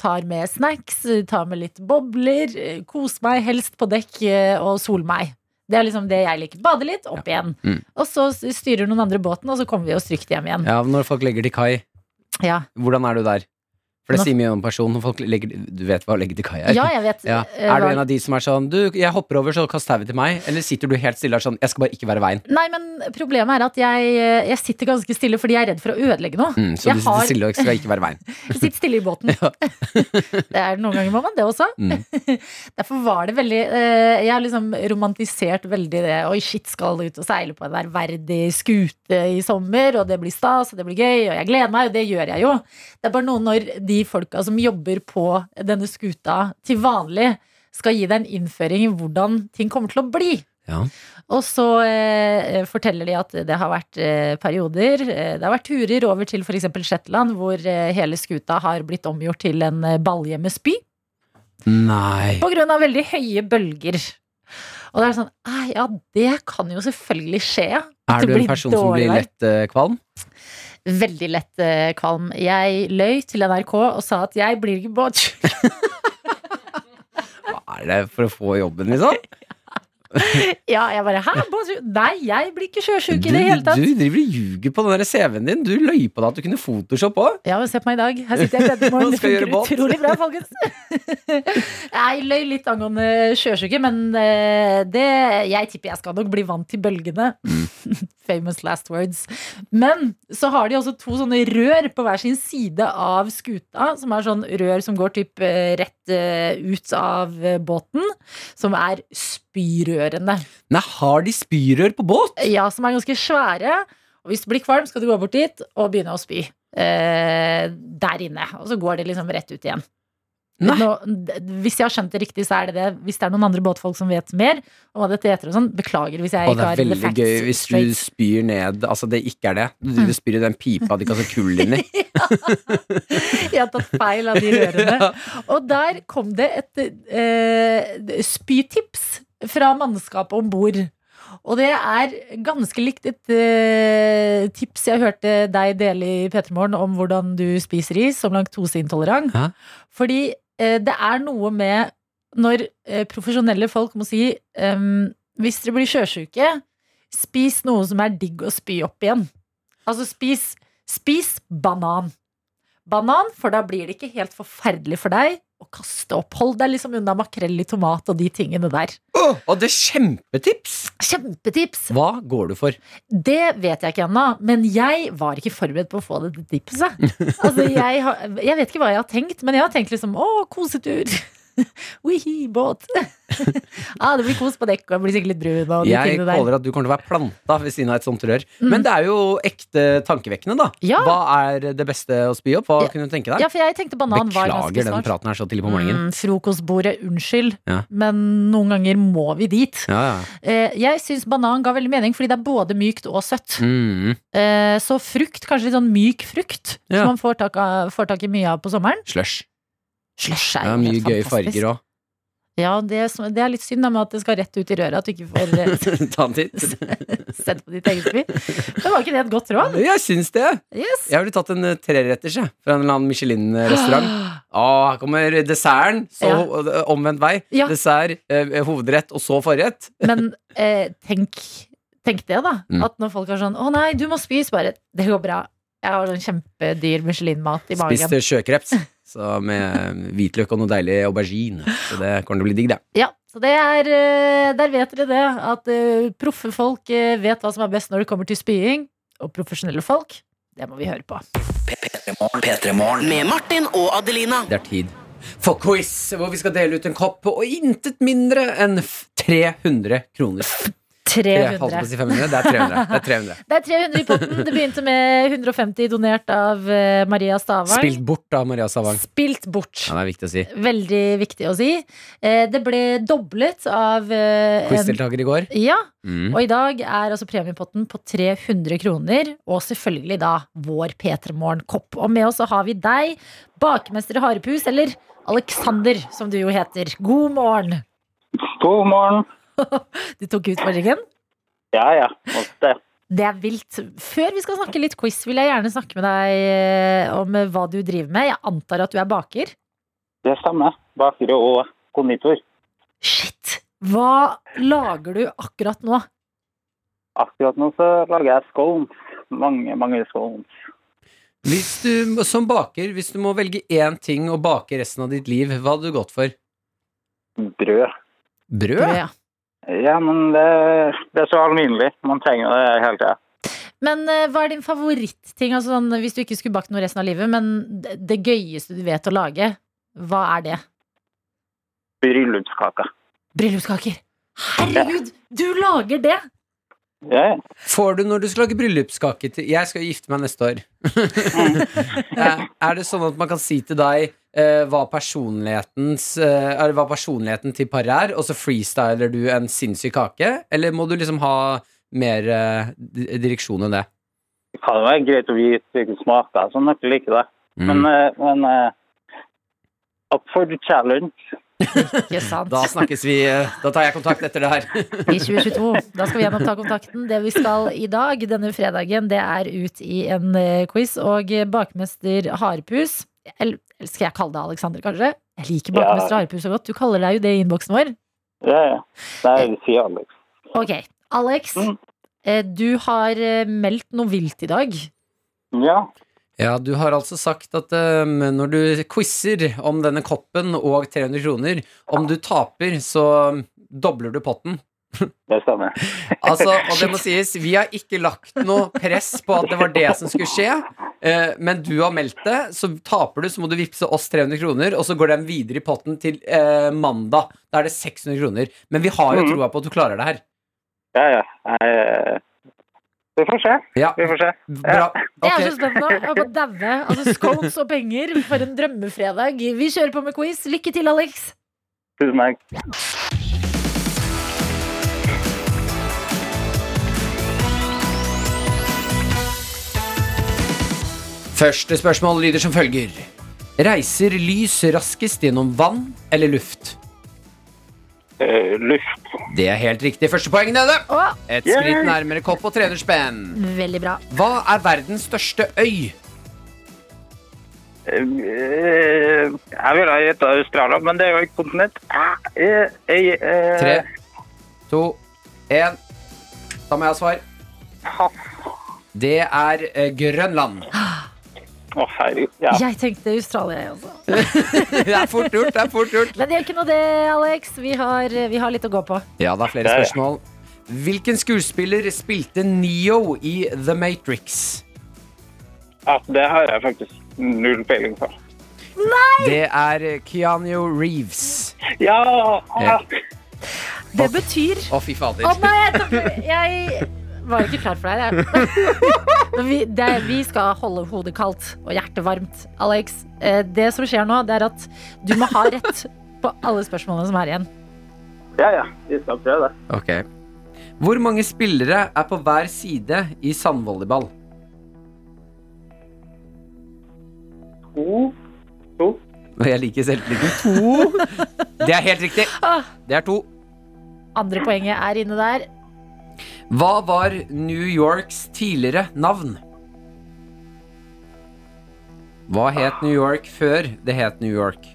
Tar med snacks, tar med litt bobler. Koser meg helst på dekk og sol meg. Det er liksom det jeg liker. Bade litt, opp igjen. Mm. Og så styrer noen andre båten, og så kommer vi oss trygt hjem igjen. Ja, Når folk legger til kai, Ja, hvordan er du der? For det sier mye om personen. Folk legger, du vet hva å legge til kai er? ja jeg vet. Ja. eh, Er du en av de som er sånn Du, jeg hopper over, så kast tauet til meg. Eller sitter du helt stille og er sånn Jeg skal bare ikke være veien. Nei, men problemet er at jeg, jeg sitter ganske stille fordi jeg er redd for å ødelegge noe. Mm, så Jeg du sitter har- stille og skal ikke være veien. Sitter stille i båten. Ja. det er Noen ganger må man det også. Mm. Derfor var det veldig eh, Jeg har liksom romantisert veldig det. Oi, shit, skal ut og seile på en ærverdig skute i sommer, og det blir stas, og det blir gøy, og jeg gleder meg, og det gjør jeg jo. Det er bare noe når de folka som jobber på denne skuta til vanlig, skal gi deg en innføring i hvordan ting kommer til å bli. Ja. Og så eh, forteller de at det har vært eh, perioder eh, Det har vært turer over til f.eks. Shetland, hvor eh, hele skuta har blitt omgjort til en eh, balje med spy. Nei. På grunn av veldig høye bølger. Og det er sånn «Ah, Ja, det kan jo selvfølgelig skje. Er du en person som blir lett kvalm? Veldig lett eh, kvalm. Jeg løy til NRK og sa at jeg blir ikke båtsjuk. Hva er det for å få jobben, liksom? Ja, jeg bare Hæ? Båtsjuk? Nei, jeg blir ikke sjøsjuk i det hele tatt. du driver og ljuger på den der CV-en din. Du løy på deg at du kunne Photoshop òg. Ja, men se på meg i dag. Her sitter jeg i morgenen Det funker utrolig bra, folkens. Jeg løy litt angående sjøsjuke, men eh, det, jeg tipper jeg skal nok bli vant til bølgene. Famous last words. Men så har de også to sånne rør på hver sin side av skuta, som er sånn rør som går typ eh, rett eh, ut av eh, båten, som er spyrørene. Nei, har de spyrør på båt? Ja, som er ganske svære. Og hvis du blir kvalm, skal du gå bort dit og begynne å spy. Eh, der inne. Og så går det liksom rett ut igjen. Nå, hvis jeg har skjønt det riktig, så er det det. Hvis det er noen andre båtfolk som vet mer om hva dette heter og sånn, beklager hvis jeg det ikke er har the veldig gøy hvis du straight. Spyr ned Altså, det ikke er det. Du du spyr i den pipa de kaster kull inn i. Jeg har tatt feil av de rørene. Og der kom det et eh, spytips fra mannskapet om bord. Og det er ganske likt et eh, tips jeg hørte deg dele i P3 Morgen om hvordan du spiser is som laktoseintolerant. Ja. Fordi det er noe med når eh, profesjonelle folk må si um, hvis dere blir sjøsjuke, spis noe som er digg å spy opp igjen. Altså spis, spis banan. Banan, for da blir det ikke helt forferdelig for deg å kaste opp. Hold deg liksom unna makrell i tomat og de tingene der. Oh, og det er kjempetips! Kjempetips! Hva går du for? Det vet jeg ikke ennå, men jeg var ikke forberedt på å få dette tipset. Altså, jeg, har, jeg vet ikke hva jeg har tenkt, men jeg har tenkt liksom å, kosetur. Wihi, båt. ah, det blir kos på dekk, og jeg blir sikkert litt brun. Og de Jeg håper at du kommer til å være planta ved siden av et sånt rør. Mm. Men det er jo ekte tankevekkende, da. Ja. Hva er det beste å spy opp? Hva Ja. kunne du tenke deg? Ja, for jeg tenkte banan var ganske Beklager den praten her så tidlig på morgenen. Mm, frokostbordet, unnskyld, Ja. men noen ganger må vi dit. Ja, ja. Eh, jeg syns banan ga veldig mening, fordi det er både mykt og søtt. Mm. Eh, så frukt, kanskje litt sånn myk frukt, som man får tak, av, får tak i mye av på sommeren. Slush. Slush er jo mye helt gøye fantastisk. farger òg. Ja, det, det er litt synd da med at det skal rett ut i røret, at du ikke får eh, Ta en titt. sett på ditt eget spy. Men var ikke det et godt råd? Jeg syns det. Yes. Jeg ville tatt en eh, treretters fra en eller annen Michelin-restaurant. Å, her kommer desserten. Så ja. omvendt vei. Ja. Dessert, eh, hovedrett, og så forrett. Men eh, tenk, tenk det, da. Mm. At når folk er sånn 'Å nei, du må spise', bare 'Det går bra'. Jeg har en kjempedyr Michelin-mat i magen. Spiste sjøkreps så med hvitløk og noe deilig aubergine. Så det kommer til å bli digg, det. Ja, så det er eh, Der vet dere det. At eh, proffe folk eh, vet hva som er best når det kommer til spying. Og profesjonelle folk, det må vi høre på. P3morgen. Med Martin og Adelina. Det er tid for quiz, hvor vi skal dele ut en kopp og intet mindre enn 300 kroner. Jeg holdt på å 300. si 500. Det er 300. Det er 300. Det er 300 i potten. Det begynte med 150 donert av eh, Maria Stavang. Spilt bort av Maria Stavang. Spilt bort. Ja, det er viktig å si. Veldig viktig å si. Eh, Det ble doblet av eh, Quizdeltaker i går. Ja, Mm. og i dag er altså premiepotten på 300 kroner. Og selvfølgelig da vår P3 Morgen-kopp. Og med oss så har vi deg, bakmester i Harepus, eller Alexander, som du jo heter. God morgen. God morgen. Du tok utfordringen. Ja, ja. Måtte. Det er vilt. Før vi skal snakke litt quiz, vil jeg gjerne snakke med deg eh, om eh, hva du driver med. Jeg antar at du er baker? Det stemmer. Baker og konditor. Shit! Hva lager du akkurat nå? Akkurat nå så lager jeg scones. Mange, mange scones. Hvis du som baker, hvis du må velge én ting å bake resten av ditt liv, hva hadde du gått for? Brød. Brød? Brød, ja. Ja, men det, det er så alminnelig. Man trenger det hele tida. Men eh, hva er din favoritting? Altså, sånn, hvis du ikke skulle bakt noe resten av livet, men det, det gøyeste du vet å lage, hva er det? Bryllupskake. Bryllupskaker. Herregud, du lager det! Ja, ja. Får du når du skal lage bryllupskake til Jeg skal gifte meg neste år. Eh, er det sånn at man kan si til deg eh, hva, personlighetens, eh, hva personligheten til paret er, og så freestyler du en sinnssyk kake? Eller må du liksom ha mer eh, direksjon enn det? Det kan være greit å vite hvilke sånn at dere liker det. Mm. Men, eh, men eh, up for the challenge. Ikke sant? Da snakkes vi. eh, Da tar jeg kontakt etter det her. I 2022. Da skal vi gjenoppta kontakten. Det vi skal i dag, denne fredagen, det er ut i en quiz. Og bakmester Harepus Eller skal jeg kalle deg Alexander, kanskje? Jeg liker bakmester Ja. Harepus så godt. Du kaller deg jo det i innboksen vår. Ja, ja. Nei, vi sier Alex. Ok, Alex. Mm. eh, Du har eh, meldt noe vilt i dag. Ja. Ja, du har altså sagt at um, når du quizer om denne koppen og 300 kroner, om du taper, så dobler du potten. Det stemmer. Altså, og det må sies, vi har ikke lagt noe press på at det var det som skulle skje. eh, men du har meldt det, så taper du, så må du vippse oss 300 kroner, og så går den videre i potten til eh, mandag. Da er det 600 kroner. Men vi har jo Mhm. troa på at du klarer det her. Ja, ja. Jeg, eh, vi får se. Ja, Vi får se. bra. Jeg er så spent nå. Jeg daue. Altså, scones og penger for en drømmefredag. Vi kjører på med quiz. Lykke til, Alex. Tusen takk. Første spørsmål lyder som følger. Reiser lys raskest gjennom vann eller luft? Eh, luft. Det er helt riktig. Første poeng nede. Et skritt nærmere kopp og trenerspenn. veldig bra. Hva er verdens største øy? Eh, eh, Jeg ville ha gjetta Australia, men det er jo ikke kontinent. Eh, eh, eh, Tre, to, én. Da må jeg ha svar. Pass. Det er eh, Grønland. Å, herregud. Ja. Jeg tenkte Australia, jeg også. Det er fort gjort. det er fort gjort Men det gjør ikke noe, det, Alex. Vi har, vi har litt å gå på. Ja, det er flere spørsmål. Hvilken skuespiller spilte Neo i The Matrix? ja, det har jeg faktisk null peiling på. Nei! Det er eh, Keanu Reeves. Ja! Ja. Det betyr Å, fy fader. Å nei, jeg, var ikke klar for deg. Vi, det, vi skal holde hodet kaldt og hjertet varmt. Alex, eh, det som skjer nå, det er at du må ha rett på alle spørsmålene som er igjen. ja, ja. Vi skal prøve det. Ok. Hvor mange spillere er på hver side i sandvolleyball? To. To. Jeg liker selvtilliten. To. Det er helt riktig. Ah. Det er to. Andre poenget er inne der. Hva var New Yorks tidligere navn? Hva het New York før det het New York?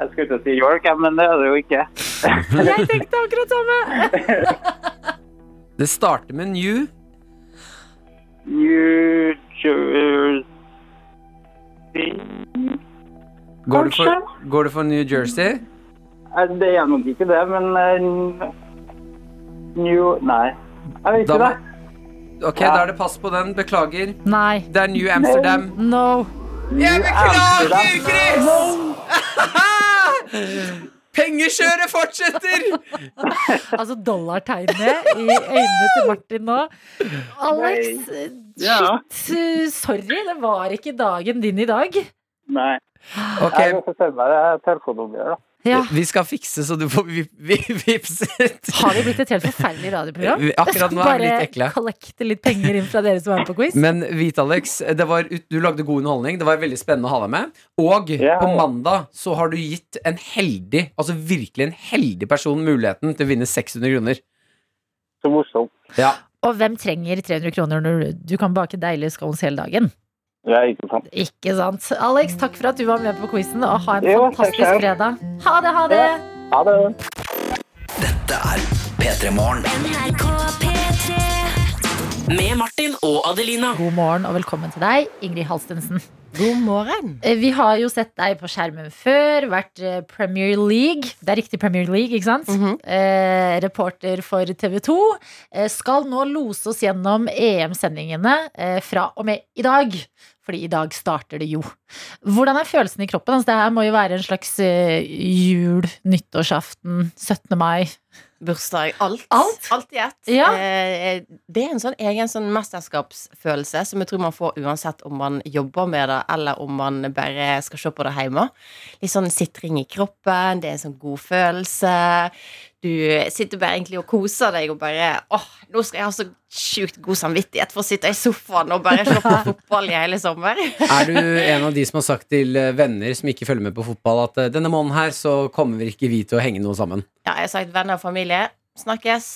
Jeg skulle til å si York, men det er det jo ikke. Jeg tenkte akkurat samme. Det starter med New. New Jersey Går du, for, går du for New Jersey? Det er nok ikke det, men eh, New Nei. Jeg vet Da ikke må- det. Ok, Ja. da er det pass på den. Beklager. Nei. Det er New Amsterdam. No. Jeg beklager, Amsterdam. Chris! Pengekjøret fortsetter! Altså dollartegnet i øynene til Martin nå. Alex, Ja. shit. Sorry, det var ikke dagen din i dag. Nei. Ok, Jeg må få sende deg telefonnummeret, da. Ja. Vi skal fikse så du får vi, vi, vipset. Har vi blitt et helt forferdelig radioprogram? Akkurat nå er vi litt ekle. Bare kollekte litt penger inn fra dere som er med på quiz. Men hvit Alex, det var, du lagde god underholdning. Det var veldig spennende å ha deg med. Og Ja. på mandag så har du gitt en heldig, altså virkelig en heldig person muligheten til å vinne 600 kroner. Så morsomt. Ja. Og hvem trenger 300 kroner når du kan bake deilige scones hele dagen? Ja, ikke sant. Ikke sant? Alex, takk for at du var med på quizen, og ha en Jo, fantastisk takk fredag. Ha det, ha det! Ha det. Dette er P3 Morgen. Med Martin og Adelina. God morgen og velkommen til deg, Ingrid Halstensen. God morgen. Eh, Vi har jo sett deg på skjermen før, vært eh, Premier League. Det er riktig Premier League, ikke sant? Mhm. eh, reporter for TV 2. Eh, skal nå lose oss gjennom EM-sendingene eh, fra og med i dag. Fordi i dag starter det jo. Hvordan er følelsen i kroppen? Altså, det her må jo være en slags eh, jul, nyttårsaften, 17. mai. Bursdag. Alt. Alt? i ett. Ja. Eh, det er en sånn egen sånn mesterskapsfølelse som jeg tror man får uansett om man jobber med det, eller om man bare skal se på det hjemme. Litt sånn sitring i kroppen, det er en sånn god følelse. Du sitter bare egentlig og koser deg og bare åh, nå skal jeg ha så sjukt god samvittighet for å sitte i sofaen og bare se på fotball i hele sommer. Er du en av de som har sagt til eh, venner som ikke følger med på fotball, at eh, denne måneden her så kommer vi ikke vi til å henge noe sammen? Ja, jeg har sagt venner og familie. Snakkes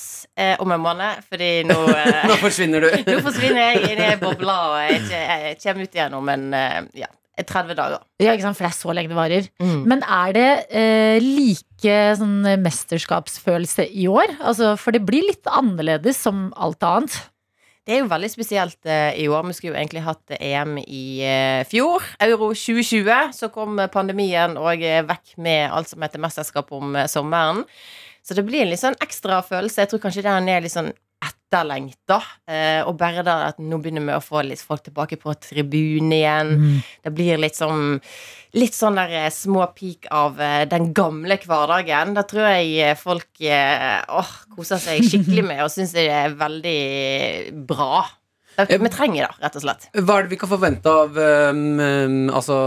eh, om en måned, fordi nå eh, Nå forsvinner du. Nå forsvinner jeg inn i bobla, og jeg, jeg, jeg kommer ut igjen om en eh, ja, 30 dager. Ja, ikke sant? For det er så lenge det varer. Mm. Men er det eh, like sånn mesterskapsfølelse i år? Altså, for det blir litt annerledes som alt annet. Det er jo veldig spesielt eh, i år. Vi skulle jo egentlig hatt EM i eh, fjor. Euro 2020. Så kom pandemien og eh, vekk med alt som heter mesterskap om eh, sommeren. Så det blir en litt sånn ekstra følelse. Jeg tror kanskje den er litt sånn etterlengta. Eh, og bare det at nå begynner vi å få litt folk tilbake på tribunen igjen. Det blir litt sånn Litt sånn der eh, små peak av eh, den gamle hverdagen. Da tror jeg folk åh, koser seg skikkelig med og syns det er veldig bra. Det, vi trenger det, rett og slett. Hva er det vi kan forvente av um, altså,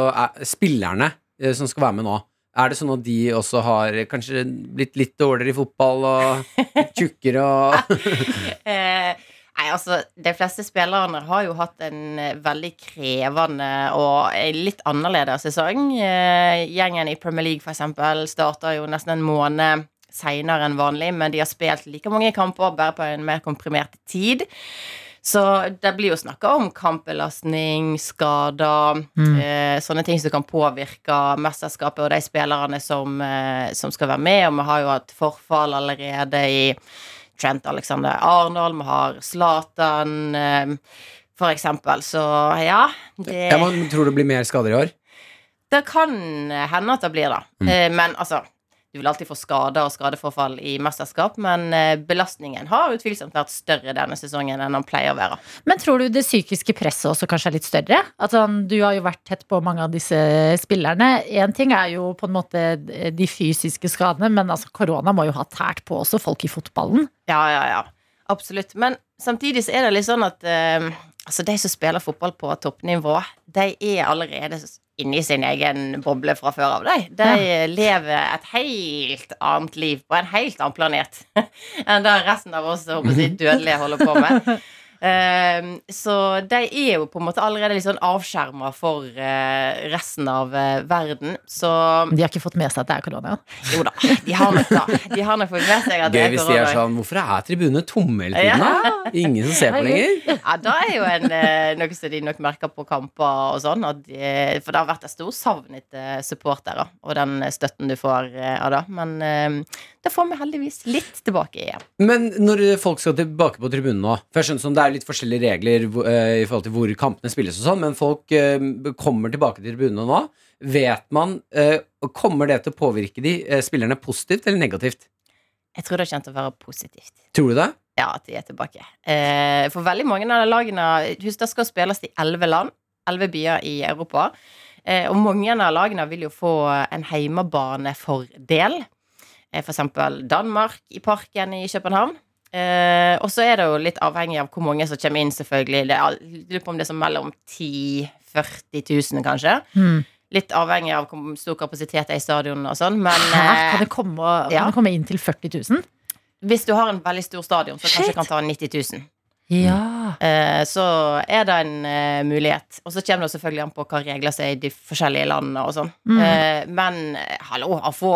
spillerne som skal være med nå? Er det sånn at de også har kanskje blitt litt dårligere i fotball og tjukkere og Eh, nei, altså, de fleste spillerne har jo hatt en eh, veldig krevende og litt annerledes sesong. Eh, gjengen i Premier League, eksempel, starter jo nesten en måned seinere enn vanlig, men de har spilt like mange kamper, bare på en mer komprimert tid. Så det blir jo snakka om kampbelastning, skader, eh, sånne ting som kan påvirke mesterskapet og de spillerne som, eh, som skal være med. Og vi har jo hatt forfall allerede i Trent Alexander Arnold, vi har Zlatan, eh, for eksempel. Så ja, det, ja, man Tror det blir mer skader i år? det kan hende at det blir det. Eh, Men altså, du vil alltid få skader og skadeforfall i mesterskap, men eh, belastningen har utvilsomt vært større denne sesongen enn den pleier å være. Men tror du det psykiske presset også kanskje er litt større? At sånn, du har jo vært tett på mange av disse spillerne. Én ting er jo på en måte de fysiske skadene, men altså korona må jo ha tært på også folk i fotballen. Ja, ja, ja. Absolutt. Men samtidig så er det litt sånn at eh, altså de som spiller fotball på toppnivå, de er allerede inni sin egen boble fra før av. De, de lever et helt annet liv på en helt annen planet enn det resten av oss håper jeg, dødelige holder på med. Eh, så de er jo på en måte allerede litt sånn avskjerma for uh, resten av uh, verden. Så De har ikke fått med seg at det er korona. jo da, de har nok da. De har nok fått med seg at det Gøy er hvis de er sånn Hvorfor er tribunene tomme hele tiden? da? Ingen som ser på lenger? Ja, da er jo en, uh, noe som de nok merker på kamper og sånn. At de, for det har vært et stor savn etter supportere og den støtten du får av det. Men det får vi heldigvis litt tilbake igjen. Men når folk skal tilbake på tribunen nå For jeg skjønner som det er litt forskjellige regler eh, i forhold til hvor kampene spilles og sånn, men folk eh, kommer tilbake til tribunene nå. Vet man eh, Kommer det til å påvirke de spillerne positivt eller negativt? Jeg tror det kommer til å være positivt. Tror du det? Ja, at de er tilbake. For veldig mange av lagene Husk, det skal spilles i elleve land. Elleve byer i Europa. Og mange av lagene vil jo få en heimebanefordel. Eh, eksempel Danmark i Parken i København. Eh, og så er det jo litt avhengig av hvor mange som kommer inn, selvfølgelig. Det er, lurer på om det er sånn mellom 10 000-40 000, kanskje. Mm. Litt avhengig av hvor stor kapasitet det er i stadionene og sånn. Men Hæ? eh, Kan det komme, kan det komme inn til 40 000? hvis du har en veldig stor stadion, så kanskje Shit. kan ta 90 000. Ja. Eh, så er det en eh, mulighet. Og så kommer det selvfølgelig an på hva regler som er i de forskjellige landene og sånn. Mm. Eh, men hallo, å få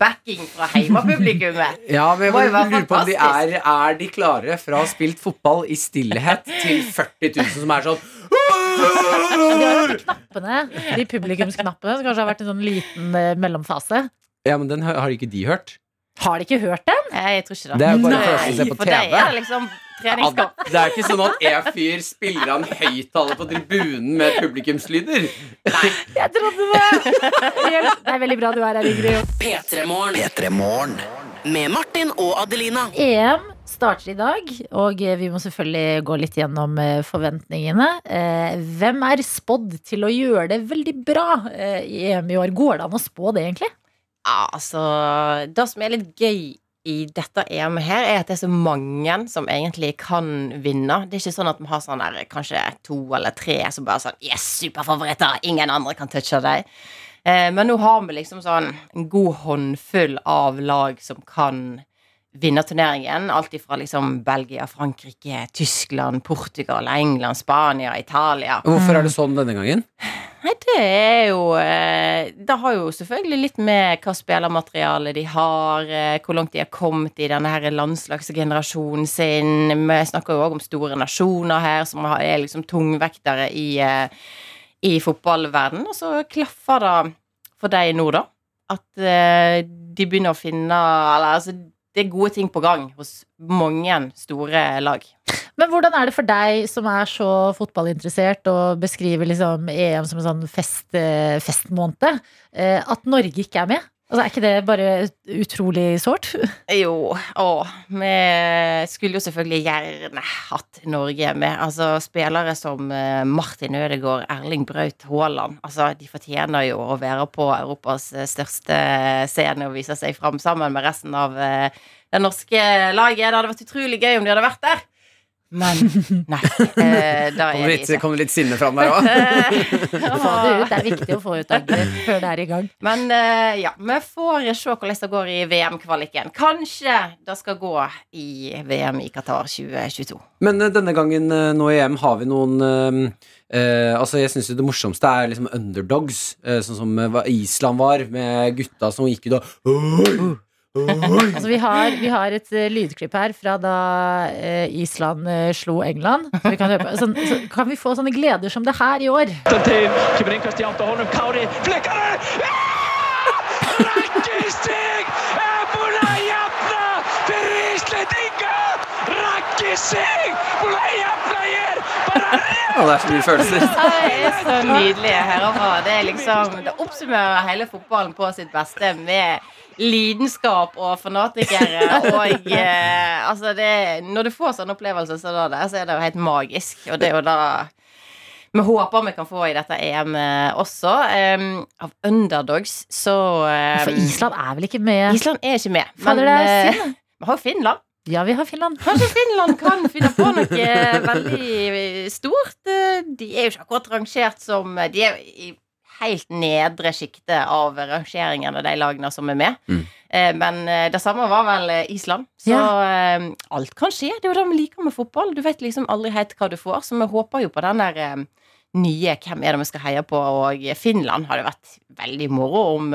backing fra heimepublikummet Ja, men jeg Må jo være lurer på om de er, er de klare fra å ha spilt fotball i stillhet til 40 000 som er sånn De har jo knappene, de publikumsknappene, som kanskje har vært en sånn liten mellomfase. Ja, men den har har ikke de hørt. Har de ikke hørt den? Jeg tror ikke det. Det er jo bare Nei, oss som på For deg TV. er det liksom Ja, det er ikke sånn at en fyr spiller av en høyttaler på tribunen med publikumslyder. Nei, Jeg trodde det! Det er veldig bra du er her, Ingrid. P3morgen. P3 Morgen. Med Martin og Adelina. EM starter i dag, og vi må selvfølgelig gå litt gjennom eh, forventningene. Eh, Hvem er spådd til å gjøre det veldig bra eh, i EM i år? Går det an å spå det, egentlig? Altså Det som er litt gøy i dette EM her, er at det er så mange som egentlig kan vinne. Det er ikke sånn at vi har sånn der, kanskje to eller tre som bare sånn Yes, superfavoritter! Ingen andre kan touche deg. Eh, men nå har vi liksom sånn en god håndfull av lag som kan vinne turneringen. Alt ifra liksom Belgia, Frankrike, Tyskland, Portugal, England, Spania, Italia. Hvorfor er det sånn denne gangen? Nei, det er jo eh, Det har jo selvfølgelig litt med hva spillermateriale de har, eh, hvor langt de har kommet i denne her landslagsgenerasjonen sin. Vi snakker jo òg om store nasjoner her, som er liksom tungvektere i, eh, i fotballverden Og så klaffer det for deg nå, da. At de begynner å finne Eller altså, det er gode ting på gang hos mange store lag. Men hvordan er det for deg som er så fotballinteressert og beskriver liksom EM som en sånn fest, eh, festmåned, eh, at Norge ikke er med? Altså, er ikke det bare utrolig sårt? Jo, å, vi skulle jo selvfølgelig gjerne hatt Norge med. Altså, spillere som eh, Martin Ødegaard, Erling Braut Haaland. Altså, de fortjener jo å være på Europas eh, største scene og vise seg fram sammen med resten av eh, det norske laget. Det hadde vært utrolig gøy om de hadde vært der. Men nei, eh, da er litt, ikke. kom det litt sinne fram der òg. Få det ut. Det er viktig å få ut av før det er i gang. Men eh, ja, vi får se hvordan det går i VM-kvaliken. Kanskje det skal gå i VM i Qatar 2022. Men eh, denne gangen eh, nå i EM har vi noen eh, eh, Altså Jeg synes det morsomste er liksom underdogs, sånn som Island var, med gutta som gikk ut og! Altså, vi, har, vi har et uh, lydklipp her fra da uh, Island uh, slo England. Så vi kan, høre på. Sånn, så kan vi få sånne gleder som det her i år? Ja, det er så mye følelser. Det er så nydelig å høre på. Det, er liksom, det oppsummerer hele fotballen på sitt beste med lidenskap og fanatikere. Og eh, altså det, når du får sånne opplevelser som det så er det jo helt magisk. Og det er jo da vi håper vi kan få i dette EM også. Um, av underdogs så um, For Island er vel ikke med? Island er ikke med. Men eh, vi har jo Finland. Ja, vi har Finland. Kanskje Finland kan finne på noe veldig stort. De er jo ikke akkurat rangert som De er i helt nedre sjiktet av rangeringen av de lagene som er med. Mm. Eh, Men eh, det samme var vel eh, Island. Så ja. alt kan skje. Det er jo det vi liker med fotball. Du vet liksom aldri helt hva du får, så vi håper jo på den der nye Hvem er det vi skal heie på? Og Finland hadde vært veldig moro om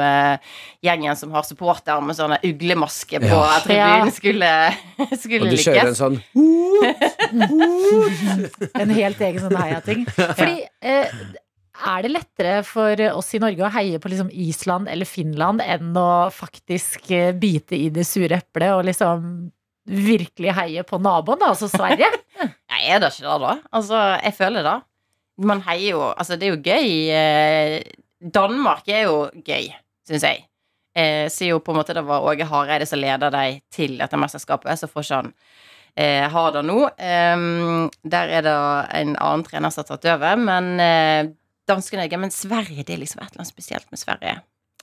gjengen som har supporter med sånne uglemasker på Ja. tribunen, skulle, skulle Og du kjører en sånn En helt egen sånn heiating. Fordi eh, er det lettere for oss i Norge å heie på liksom Island eller Finland enn å faktisk eh, bite i det sure eplet og liksom virkelig heie på naboen, da, altså Sverige? Nei, er det ikke det, da? Altså, jeg føler det. Man heier jo Altså, det er jo gøy. eh, Danmark er jo gøy, syns jeg. Eh, sier jo på en måte det var Åge Hareide som leder deg til dette mesterskapet, så får ikke han eh, ha det nå. Eh, der er det en annen trener som har tatt over, men eh, danskene er gøy. Men Sverige, det er liksom et eller annet spesielt med Sverige.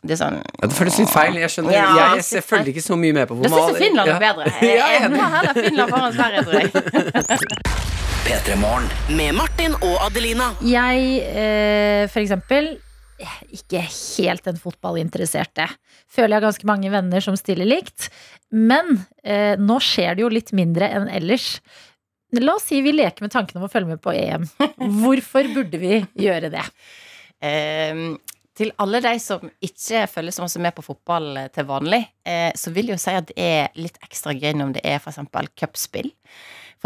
Det er sånn Ja, det føles litt feil. Jeg skjønner Ja, Jeg, jeg, følger ikke så mye med på Da syns jeg Finland er bedre. Ja, jeg er Jeg enig. heller Finland foran Sverige, tror jeg. P3 Med Martin og Adelina. Jeg, eh, for eksempel, ikke helt den fotballinteresserte. Føler jeg har ganske mange venner som stiller likt. Men eh, nå skjer det jo litt mindre enn ellers. La oss si vi leker med tanken om å følge med på EM. Hvorfor burde vi gjøre det? Um, til alle de som ikke følger så masse med på fotball eh, til vanlig, eh, så vil jeg jo si at det er litt ekstra gøy om det er f.eks. cupspill.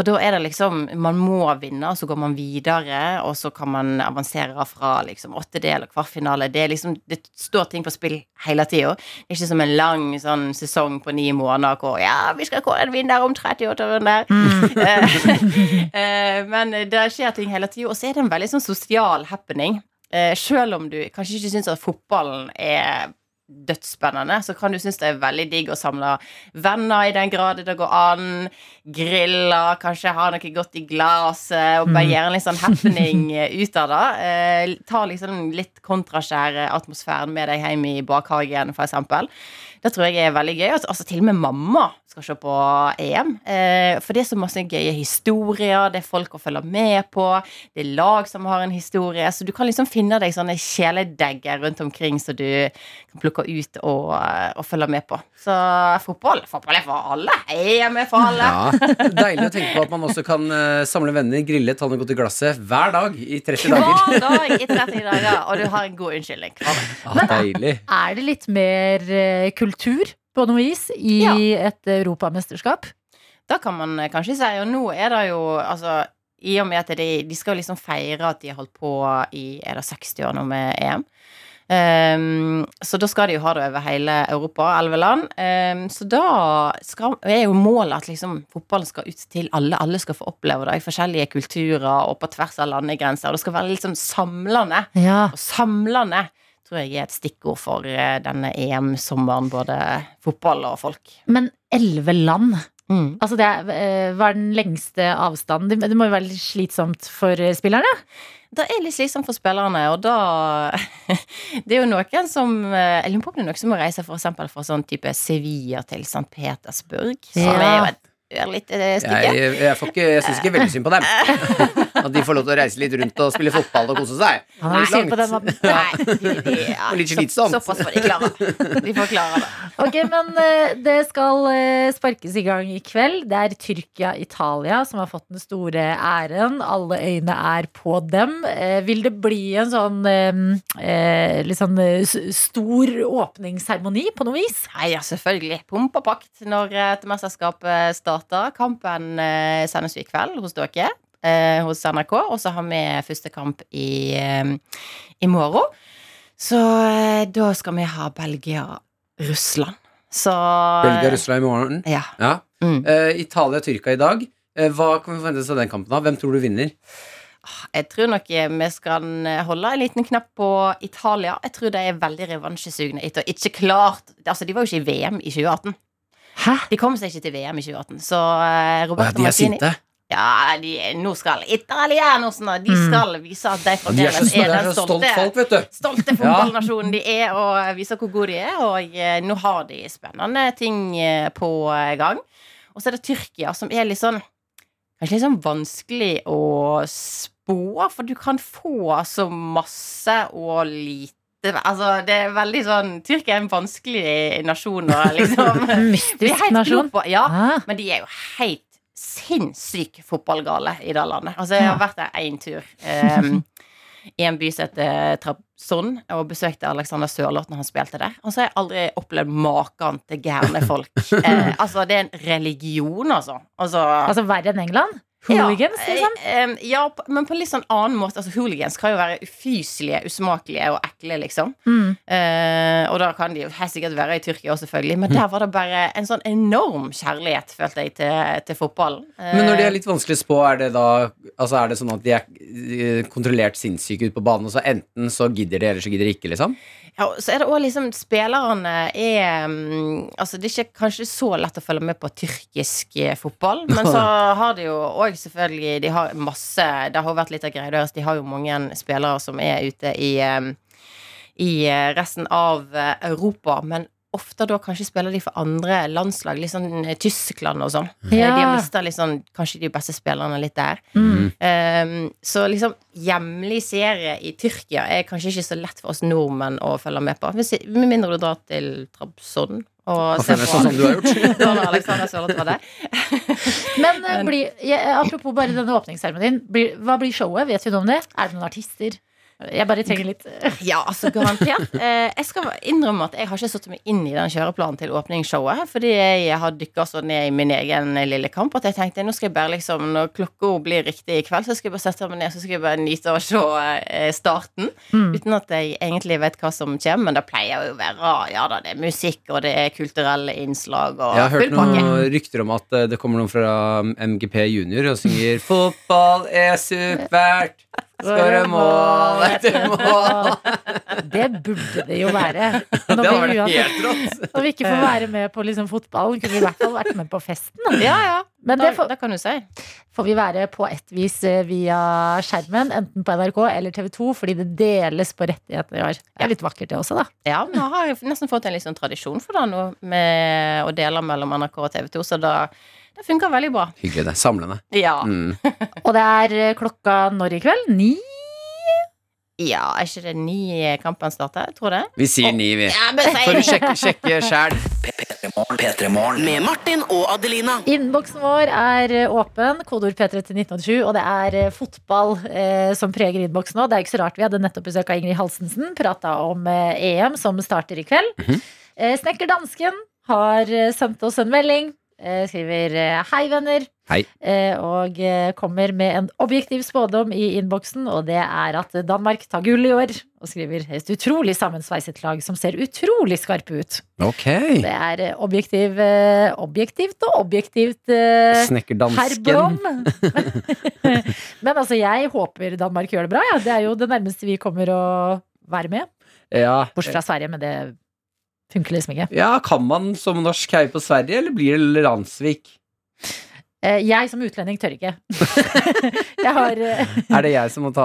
For da er det liksom Man må vinne, og så går man videre, og så kan man avansere fra liksom åttedel og kvartfinale. Det liksom Det står ting på spill hele tida. Det er ikke som en lang sånn sesong på ni måneder hvor Ja, vi skal kåre en vinner om 38 runder. Eh, eh, Men det skjer ting hele tida, og så er det en veldig sånn sosial happening. Eh, selv om du kanskje ikke syns at fotballen er dødsspennende, så kan du synes det er veldig digg å samle venner i den grad det går an. Grille, kanskje ha noe godt i glasset, og bare gjøre en litt sånn happening ut av det. Eh, ta liksom litt kontraskjære atmosfæren med deg hjem i bakhagen, eksempel. Det tror jeg er veldig gøy. Altså til og med mamma skal se på EM. Eh, for det er så masse gøye historier, det er folk å følge med på, det er lag som har en historie, så du kan liksom finne deg sånne kjæledegger rundt omkring som du kan plukke ut og, eh, og følge med på. Så fotball, fotball er for alle. EM er for alle. Ja, Deilig å tenke på at man også kan eh, samle venner, grille, ta noe godt i glasset hver dag i 30 dager. Hver dag i 30 dager, og du har en god unnskyldning. Men, ah, deilig. Er det litt mer kultur på noe vis i Ja. et europamesterskap? Da kan man eh, kanskje si, og nå er det jo altså i og med at de, de skal liksom feire at de har holdt på i er det 60 år nå med EM. Um, så da skal de jo ha det over hele Europa, elleve land. Um, så da skal, er jo målet at liksom fotballen skal ut til alle. Alle skal få oppleve det i forskjellige kulturer og på tvers av landegrenser. Og det skal være sånn samlende. Ja. Og samlende tror jeg er et stikkord for eh, denne EM-sommeren, både fotball og folk. Men elleve land. Mm. Altså det er, eh, hva er den lengste avstanden? Det, må jo være litt slitsomt for eh, spillerne? Det er litt slitsomt for spillerne, og da Det er jo noen som eh, Jeg lurer på om det er noen som må reise for eksempel fra sånn type Sevilla til St. Petersburg, som Ja. er jo et ørlite stygge. Jeg, jeg, får ikke, jeg syns ikke veldig synd på dem. At de får lov til å reise litt rundt og spille fotball og kose seg. Han er jo på den Langt. Nei, de, de, ja, Og litt så- slitsomt. Såpass får de klare. De får klare det. Ok, men eh, det skal eh, sparkes i gang i kveld. Det er Tyrkia-Italia som har fått den store æren. Alle øyne er på dem. Eh, Vil det bli en sånn eh, eh, litt sånn eh, s- stor åpningsseremoni på noe vis? Nei, ja, selvfølgelig. Pomp og pakt når eh, et mesterskap eh, starter. Kampen eh, sendes i kveld hos dere, eh, hos NRK. Og så har vi første kamp i, eh, i morgen. Så da skal vi ha Belgia-Russland. Så Belgia-Russland i morgen. Ja. Ja. Mm. Eh, Italia-Tyrkia i dag. Eh, hva kan vi forvente oss av den kampen? da? Hvem tror du vinner? Jeg tror nok vi skal holde en liten knapp på Italia. Jeg tror de er veldig revansjesugne etter ikke klart Altså, de var jo ikke i VM i 2018. Hæ? De kom seg ikke til VM i 2018, så Roberto Å ja, de er Martini sinte. Ja, de, nå skal italienersene De Mm. skal vise at de fremdeles er de den så stolt stolte, folk, vet du. stolte fotballnasjonen de er, og vise hvor gode de er. Og eh, nå har de spennende ting eh, på eh, gang. Og så er det Tyrkia, som er litt sånn Kanskje litt sånn vanskelig å spå, for du kan få så masse og lite Altså, det er veldig sånn Tyrkia er en vanskelig nasjon å liksom Mystisk nasjon. på, ja, Ah. men de er jo helt sinnssykt fotballgale i det landet. Altså, jeg har vært der én tur. Um, I en by som heter Trabzon, og besøkte Alexander Sørloth når han spilte der. Og så har jeg aldri opplevd maken til gærne folk. Eh, altså, det er en religion, altså. altså Altså verre enn England? Hooligans, ja, liksom? eh, ja, men på en litt sånn annen måte. Altså, hooligans kan jo være ufyselige, usmakelige og ekle, liksom. Mm. Eh, og da kan de jo sikkert være i Tyrkia òg, selvfølgelig. Men der var det bare en sånn enorm kjærlighet, følte jeg, til, til fotballen. Eh, Men når de er litt vanskelig å spå, er det da Altså er det sånn at de er eh, kontrollert sinnssyke ute på banen, og så enten så gidder de, eller så gidder de ikke, liksom? Ja, så er det også liksom Spillerne er mm, Altså, det er ikke kanskje så lett å følge med på tyrkisk eh, fotball, men så har de jo òg selvfølgelig De har masse Det har vært litt av greia deres. De har jo mange spillere som er ute i eh, i eh, resten av Europa, men ofte da kanskje spiller de for andre landslag, litt sånn eh, Tyskland og sånn. Eh, Ja. De har mista liksom, kanskje de beste spillerne litt der. Mm. Um, så liksom hjemlig serie i Tyrkia er kanskje ikke så lett for oss nordmenn å følge med på. Med mindre du drar til Trabzon og ser på sånn som du har gjort. Alexander der. Men eh, blir, ja, apropos bare denne åpningsseremonien. Blir, hva blir showet? Vet vi noe om det? Er det noen artister? Jeg bare trenger litt Ja, altså garantert. Eh, jeg skal innrømme at jeg har ikke satt meg inn i den kjøreplanen til åpningsshowet. Fordi jeg har dykka så ned i min egen lille kamp at jeg tenkte nå skal jeg bare liksom når klokka blir riktig i kveld, så skal jeg bare sette meg ned så skal jeg bare nyte av å se eh, starten. Mm. Uten at jeg egentlig vet hva som kommer. Men det pleier jo å være ja da, det er musikk, og det er kulturelle innslag og Jeg har hørt noen rykter om at eh, det kommer noen fra MGP Junior og synger 'Fotball er supert'. Skåre mål etter mål. Det burde det jo være. Når Det hadde vært helt rått. når vi ikke får være med på liksom fotballen, kunne vi i hvert fall vært med på festen. da. Ja, ja. Men det får, det kan du si. får vi være på ett vis eh, via skjermen, enten på NRK eller TV 2, fordi det deles på rettigheter i år. Det er litt vakkert, det også, da. Ja, vi har nesten fått en sånn tradisjon for det nå, med å dele mellom NRK og TV 2, så da, det funker veldig bra. Hyggelig, det. Samlende. Ja. Mm. Og det er eh, klokka når i kveld? Ni? ja, er ikke det ni kampen starter? Jeg tror det. Vi sier ni, vi. Ja, men For å sjekke, sjekke sjæl. P3morgen. P3morgen. Med Martin og Adelina. Innboksen vår er eh, åpen, kodeord P3 til 1987, og det er eh, fotball eh, som preger innboksen nå. Det er ikke så rart, vi hadde nettopp besøk av Ingrid Halsensen, prata om eh, EM som starter i kveld. eh, Snekker Dansken har sendt oss en melding. Eh, skriver eh, 'Hei, venner'. Hei. Eh, og kommer med en objektiv spådom i innboksen, og det er at Danmark tar gull i år. Og skriver 'et utrolig sammensveiset lag som ser utrolig skarpe ut'. Ok. Det er objektiv, objektivt og objektivt Snekkerdansken. Men altså, jeg håper Danmark gjør det bra. Ja. Det er jo det nærmeste vi kommer å være med. Ja. Bortsett fra Sverige, men det funker liksom ikke. ja, kan man som norsk heie på Sverige, eller blir det Ransvik? Eh, Jeg som utlending tør ikke. jeg har eh, Er det jeg som må ta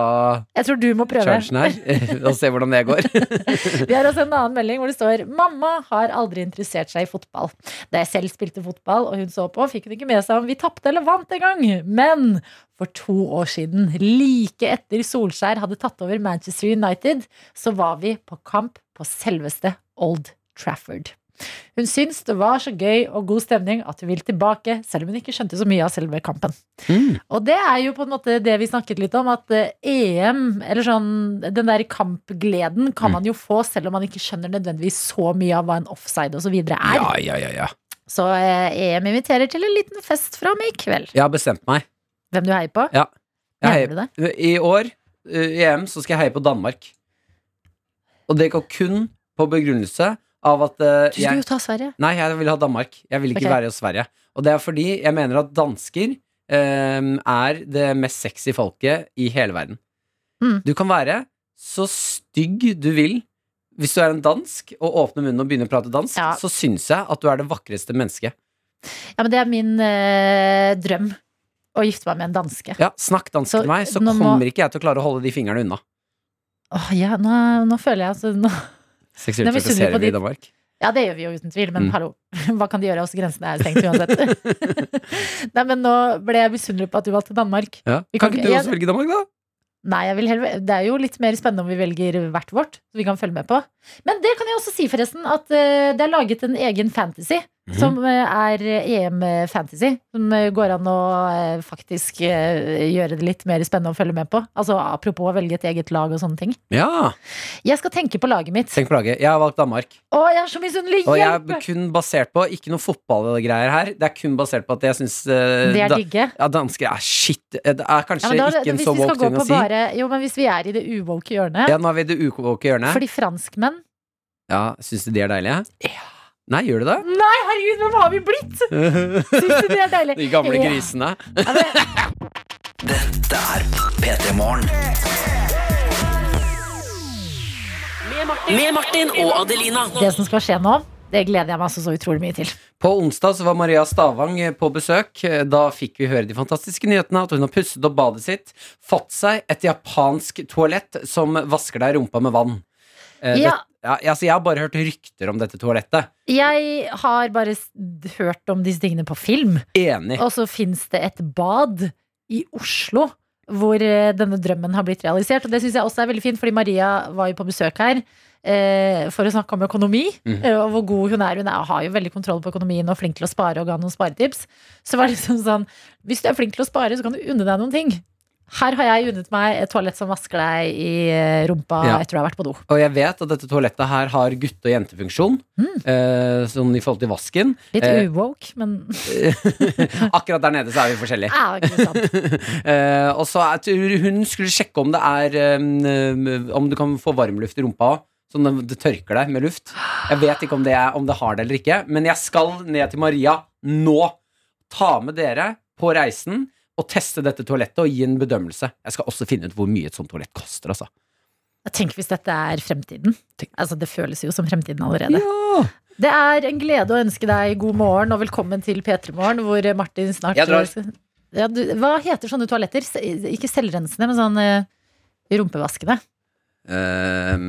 Jeg tror du må prøve. chargen her? Og se hvordan det går? Vi har også en annen melding hvor det står Mamma har aldri interessert seg i fotball. Da jeg selv spilte fotball og hun så på, fikk hun ikke med seg om vi tapte eller vant en gang. Men for to år siden, like etter Solskjær hadde tatt over Manchester United, så var vi på kamp på selveste Old Trafford. Hun syns det var så gøy og god stemning at hun vil tilbake, selv om hun ikke skjønte så mye av selve kampen. Mm. Og det er jo på en måte det vi snakket litt om, at eh, EM, eller sånn den der kampgleden, kan Mm. man jo få selv om man ikke skjønner nødvendigvis så mye av hva en offside osv. er. Ja, ja, ja, ja. Så eh, EM inviterer til en liten fest fra meg i kveld. Jeg har bestemt meg. Hvem du heier på? Ja. Heier, I år, uh, i EM, så skal jeg heie på Danmark. Og det går kun på begrunnelse av at uh, Du skulle jo ta Sverige. Nei, jeg ville ha Danmark. Jeg ville ikke okay. være hos Sverige. Og det er fordi jeg mener at dansker um, er det mest sexy folket i hele verden. Mm. Du kan være så stygg du vil. Hvis du er en dansk og åpner munnen og begynner å prate dansk, Ja. så syns jeg at du er det vakreste mennesket. Ja, men det er min eh, drøm. Å gifte meg med en danske. Ja, Snakk dansk Så til meg, så kommer må- ikke jeg til å klare å holde de fingrene unna. Åh, ja, nå, nå føler jeg altså nå, Seksuelt er trakasserer vi i Danmark. Ja, det gjør vi jo uten tvil, men Mm. hallo. Hva kan de gjøre? Også grensene er stengt uansett. Nei, men nå ble jeg misunnelig på at du valgte Danmark. Ja. Kan kan ikke du jeg- også velge Danmark, da? Nei, heller, det er jo litt mer spennende om vi velger hvert vårt, så vi kan følge med på. Men det kan jeg også si, forresten, at uh, det er laget en egen fantasy som eh, er EM Fantasy. Som eh, går an å eh, faktisk gjøre det litt mer spennende å følge med på. Altså Apropos å velge et eget lag og sånne ting. Ja, Jeg skal tenke på laget mitt. tenk på laget. Jeg har valgt Danmark. Å, jeg er så misunnelig! Og jeg er kun basert på Ikke noe fotballgreier her. Det er kun basert på at jeg syns Det er digge. ja, dansker er shit. Det er kanskje Ja, da, ikke en så woke ting å si. bare, jo, men hvis vi er i det uwoke hjørnet Ja, nå er vi i det ukoke hjørnet. Fordi franskmenn Ja, Syns du de er deilige? Nei, gjør du det? Nei, herregud, hvem har vi blitt? Syns du det er deilig? De gamle grisene. Ja, Dette er P3 Morgen. Med Martin og Adelina. det som skal skje nå, det gleder jeg meg altså så utrolig mye til. På onsdag så var Maria Stavang på besøk. Da fikk vi høre de fantastiske nyhetene at hun har pusset opp badet sitt, fått seg et japansk toalett som vasker deg rumpa med vann. Eh, Ja. Ja, altså, jeg har bare hørt rykter om dette toalettet. Jeg har bare hørt om disse tingene på film. Enig. Og så fins det et bad i Oslo hvor eh, denne drømmen har blitt realisert. Og det syns jeg også er veldig fint, fordi Maria var jo på besøk her eh, for å snakke om økonomi. Eh, Og hvor god hun er. Hun er, har jo veldig kontroll på økonomien og flink til å spare og ga noen sparetips. Så var det liksom sånn Hvis du er flink til å spare, så kan du unne deg noen ting. Her har jeg unnet meg et toalett som vasker deg i eh, rumpa Ja. etter du har vært på do. Og jeg vet at dette toalettet her har gutte- og jentefunksjon. eh, sånn i forhold til vasken. Litt Eh. uwoke, men Akkurat der nede så er vi forskjellige. Ja, ikke sant. Eh, og så tror hun skulle sjekke om det er um, Om du kan få varmluft i rumpa òg. Sånn at det tørker deg med luft. Jeg vet ikke om det, er, om det har det eller ikke, men jeg skal ned til Maria nå. Ta med dere på reisen og teste dette toalettet og gi en bedømmelse. Jeg skal også finne ut hvor mye et sånt toalett koster. Altså. Tenk hvis dette er fremtiden. Altså, det føles jo som fremtiden allerede. Det er en glede å ønske deg god morgen og velkommen til P3 Morgen, hvor Martin snart Jeg drar. Ja, du, hva heter sånne toaletter? Ikke selvrensende, men sånn uh, rumpevaskende. Uh,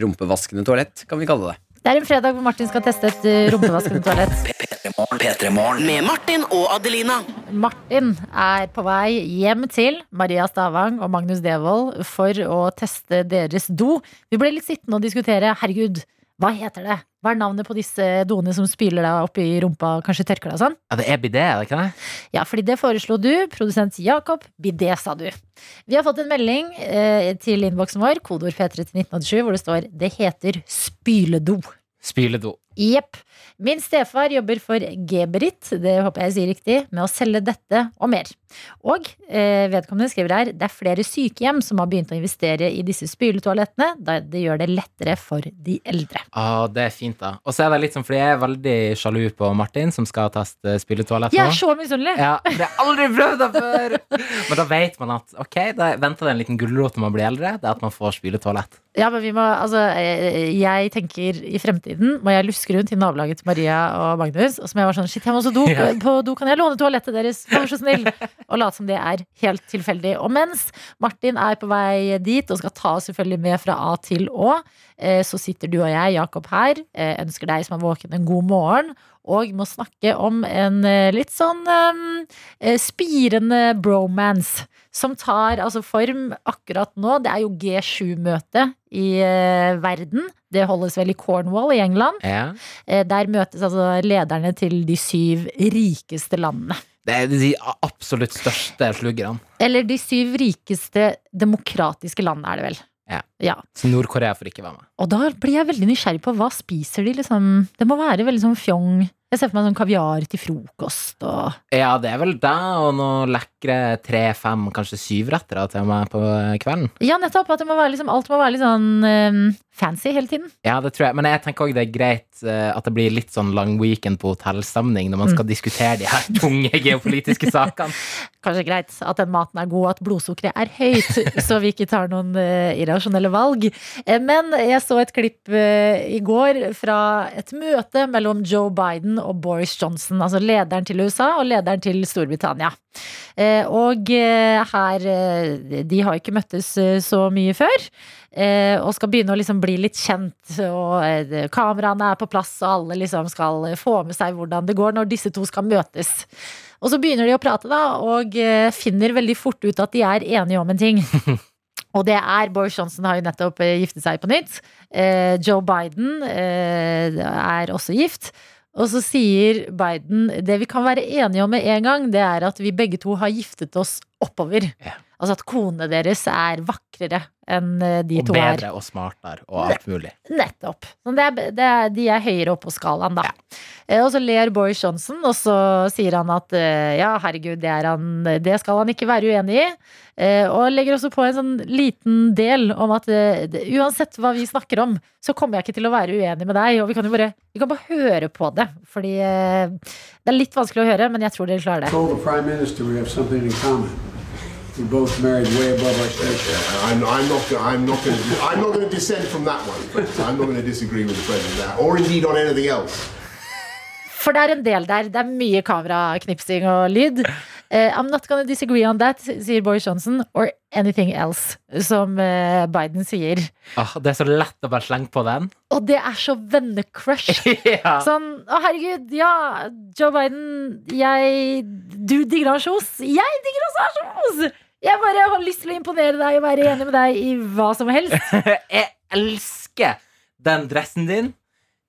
rumpevaskende toalett, kan vi kalle det. Det er en fredag hvor Martin skal teste et eh, rumpevaskende toalett. P3 Morgen. P3 Morgen. Med Martin og Adelina. Martin er på vei hjem til Maria Stavang og Magnus Devold for å teste deres do. Vi ble litt sittende og diskutere. Herregud, hva heter det? Hva er navnet på disse doene som spyler deg opp i rumpa og kanskje tørker deg og sånn? Ja, det er bidé, er det ikke det? Ja, fordi det foreslo du, produsent Jakob. Bidé, sa du. Vi har fått en melding eh, til innboksen vår, kodeord P3 til 1987, hvor det står 'Det heter spyledo'. Spyledo. Jepp. Min stefar jobber for Geberit, det håper jeg sier riktig, med å selge dette og mer. Og eh, vedkommende skriver her det er flere sykehjem som har begynt å investere i disse spyletoalettene, da det gjør det lettere for de eldre. Ah, det er fint, da. Og så er det litt sånn, fordi jeg er veldig sjalu på Martin, som skal teste spyletoalett Jeg er så misunnelig! Ja, det har jeg aldri prøvd det før! Men da vet man at ok, da venter det en liten gulrot når man blir eldre. Det er at man får spyletoalett. Ja, men vi må, altså, eh, jeg tenker i fremtiden må jeg luske rundt i nabolaget til Maria og Magnus. Og så må jeg være sånn, shit, jeg må også do. På do kan jeg låne toalettet deres, vær så snill. Og late som det er helt tilfeldig. Og mens Martin er på vei dit og skal ta oss selvfølgelig med fra A til Å, eh, så sitter du og jeg, Jakob, her. eh, Ønsker deg som er våken en god morgen. Og må snakke om en eh, litt sånn um, spirende bromance. Som tar altså form akkurat nå. Det er jo G7-møte i eh, verden. Det holdes vel i Cornwall i England. Ja. Eh, der møtes altså lederne til de syv rikeste landene. Det er de absolutt største sluggerne. Eller de syv rikeste demokratiske landene, er det vel. Ja. ja. Så Nord-Korea får ikke være med. Og da blir jeg veldig nysgjerrig på hva spiser de, liksom. Det må være veldig sånn fjong. Jeg ser for meg sånn kaviar til frokost og Ja, det er vel det, og noen lekre tre-fem, kanskje syv retter til meg på kvelden. Ja, nettopp. At det må være liksom, alt må være litt sånn eh, fancy hele tiden. Ja, det tror jeg. Men jeg tenker òg det er greit eh, at det blir litt sånn lang weekend på hotellstemning når man Mm. skal diskutere de her tunge geopolitiske sakene. Kanskje greit at den maten er god, og at blodsukkeret er høyt, så vi ikke tar noen eh, irrasjonelle valg. Eh, men jeg så et klipp i går fra et møte mellom Joe Biden og Boris Johnson, altså lederen til USA og lederen til Storbritannia. Og her De har ikke møttes så mye før. Eh, og skal begynne å liksom bli litt kjent, og eh, kameraene er på plass, og alle liksom skal få med seg hvordan det går når disse to skal møtes. Og så begynner de å prate, da, og eh, finner veldig fort ut at de er enige om en ting. Og det er Boris Johnson har jo nettopp giftet seg på nytt. Eh, Joe Biden eh, er også gift. Og så sier Biden det vi kan være enige om med en gang, det er at vi begge to har giftet oss oppover. Ja. Altså at konene deres er vakrere enn eh, de Og to er. Og bedre og smartere og alt mulig. Nettopp. Det er, det er, de er høyere oppe på skalaen, da. Ja. Og så ler Boris Johnson, og så sier han at eh, ja, herregud, det, er han, det skal han ikke være uenig i. Eh, Og legger også på en sånn liten del om at eh, uansett hva vi snakker om, så kommer jeg ikke til å være uenig med deg. Og vi kan jo bare, vi kan bare høre på det. Fordi eh, det er litt vanskelig å høre, men jeg tror dere klarer det. Told the prime minister we have something in common. We both married way above our station. I'm, I'm not. I'm not going to. I'm not going to dissent from that one. But I'm not going to disagree with the president there, or indeed on anything else. For det er en del der. Det er mye kameraknipsing og lyd. Uh, I'm not gonna disagree on that, sier Boris Johnson. Or anything else, som uh, Biden sier. Oh, det er så lett å bare slenge på den. Og det er så vennecrush. ja. Sånn, å herregud, ja, Joe Biden, jeg Du digger ansjos, jeg digger også ansjos! Jeg bare har lyst til å imponere deg og være enig med deg i hva som helst. Jeg elsker den dressen din.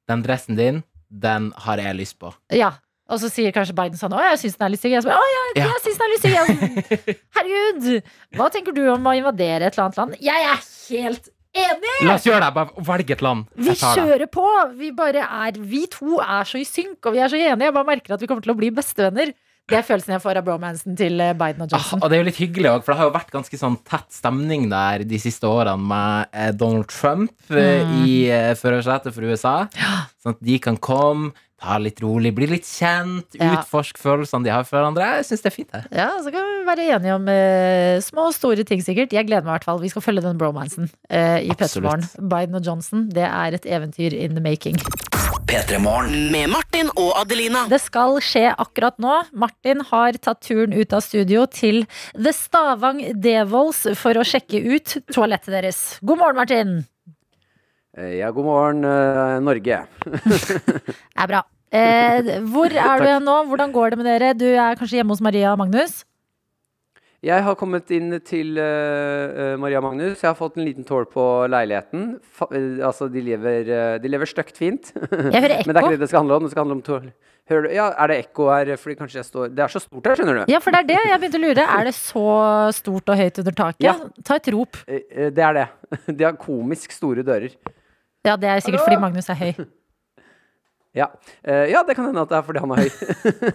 Den dressen din, den har jeg lyst på. Ja, Og så sier kanskje Biden sånn Å, jeg syns den er litt stygg. Jeg så Å, jeg, syns den er litt stygg. Herregud! Hva tenker du om å invadere et eller annet land? Jeg er helt enig! La oss gjøre det. Bare velg et land. Vi kjører på. Vi bare er Vi to er så i synk, og vi er så enige. Jeg bare merker at vi kommer til å bli bestevenner. Det er følelsen jeg får av bromansen til eh, Biden og Ah, Johnson. og det er jo litt hyggelig òg, for det har jo vært ganske sånn tett stemning der de siste årene med eh, Donald Trump eh, Mm. i førersetet for USA. Sånn at de kan komme, ta litt rolig, bli litt kjent, Ja. utforske følelsene de har for hverandre. Jeg syns det er fint, det. Ja, så kan vi være enige om uh, små og store ting, sikkert. Jeg gleder meg i hvert fall. Vi skal følge den bromansen uh, i Petterborn. Biden og Johnson, det er et eventyr in the making. P3 Morgen. Med Martin og Adelina. Det skal skje akkurat nå. Martin har tatt turen ut av studio til The Stavang Devols for å sjekke ut toalettet deres. God morgen, Martin. Eh, Ja, god morgen, eh, Norge. Det er bra. Eh, hvor er du nå? Hvordan går det med dere? Du er kanskje hjemme hos Maria og Magnus? Jeg har kommet inn til eh, Maria Magnus. Jeg har fått en liten tål på leiligheten. Fa eh, altså, de lever, uh, lever stygt fint. Jeg hører ekko. Men det er ikke det det skal handle om. Det skal handle om tål. Hører du? Ja, er det ekko her? Fordi kanskje jeg står Det er så stort her, skjønner du. Ja, for det er det jeg begynte å lure. Er det så stort og høyt under taket? Ja. Ta et rop. Eh, Det er det. De har komisk store dører. Ja, det er sikkert fordi Magnus er høy. Ja. Eh, ja, det kan hende at det er fordi han er høy.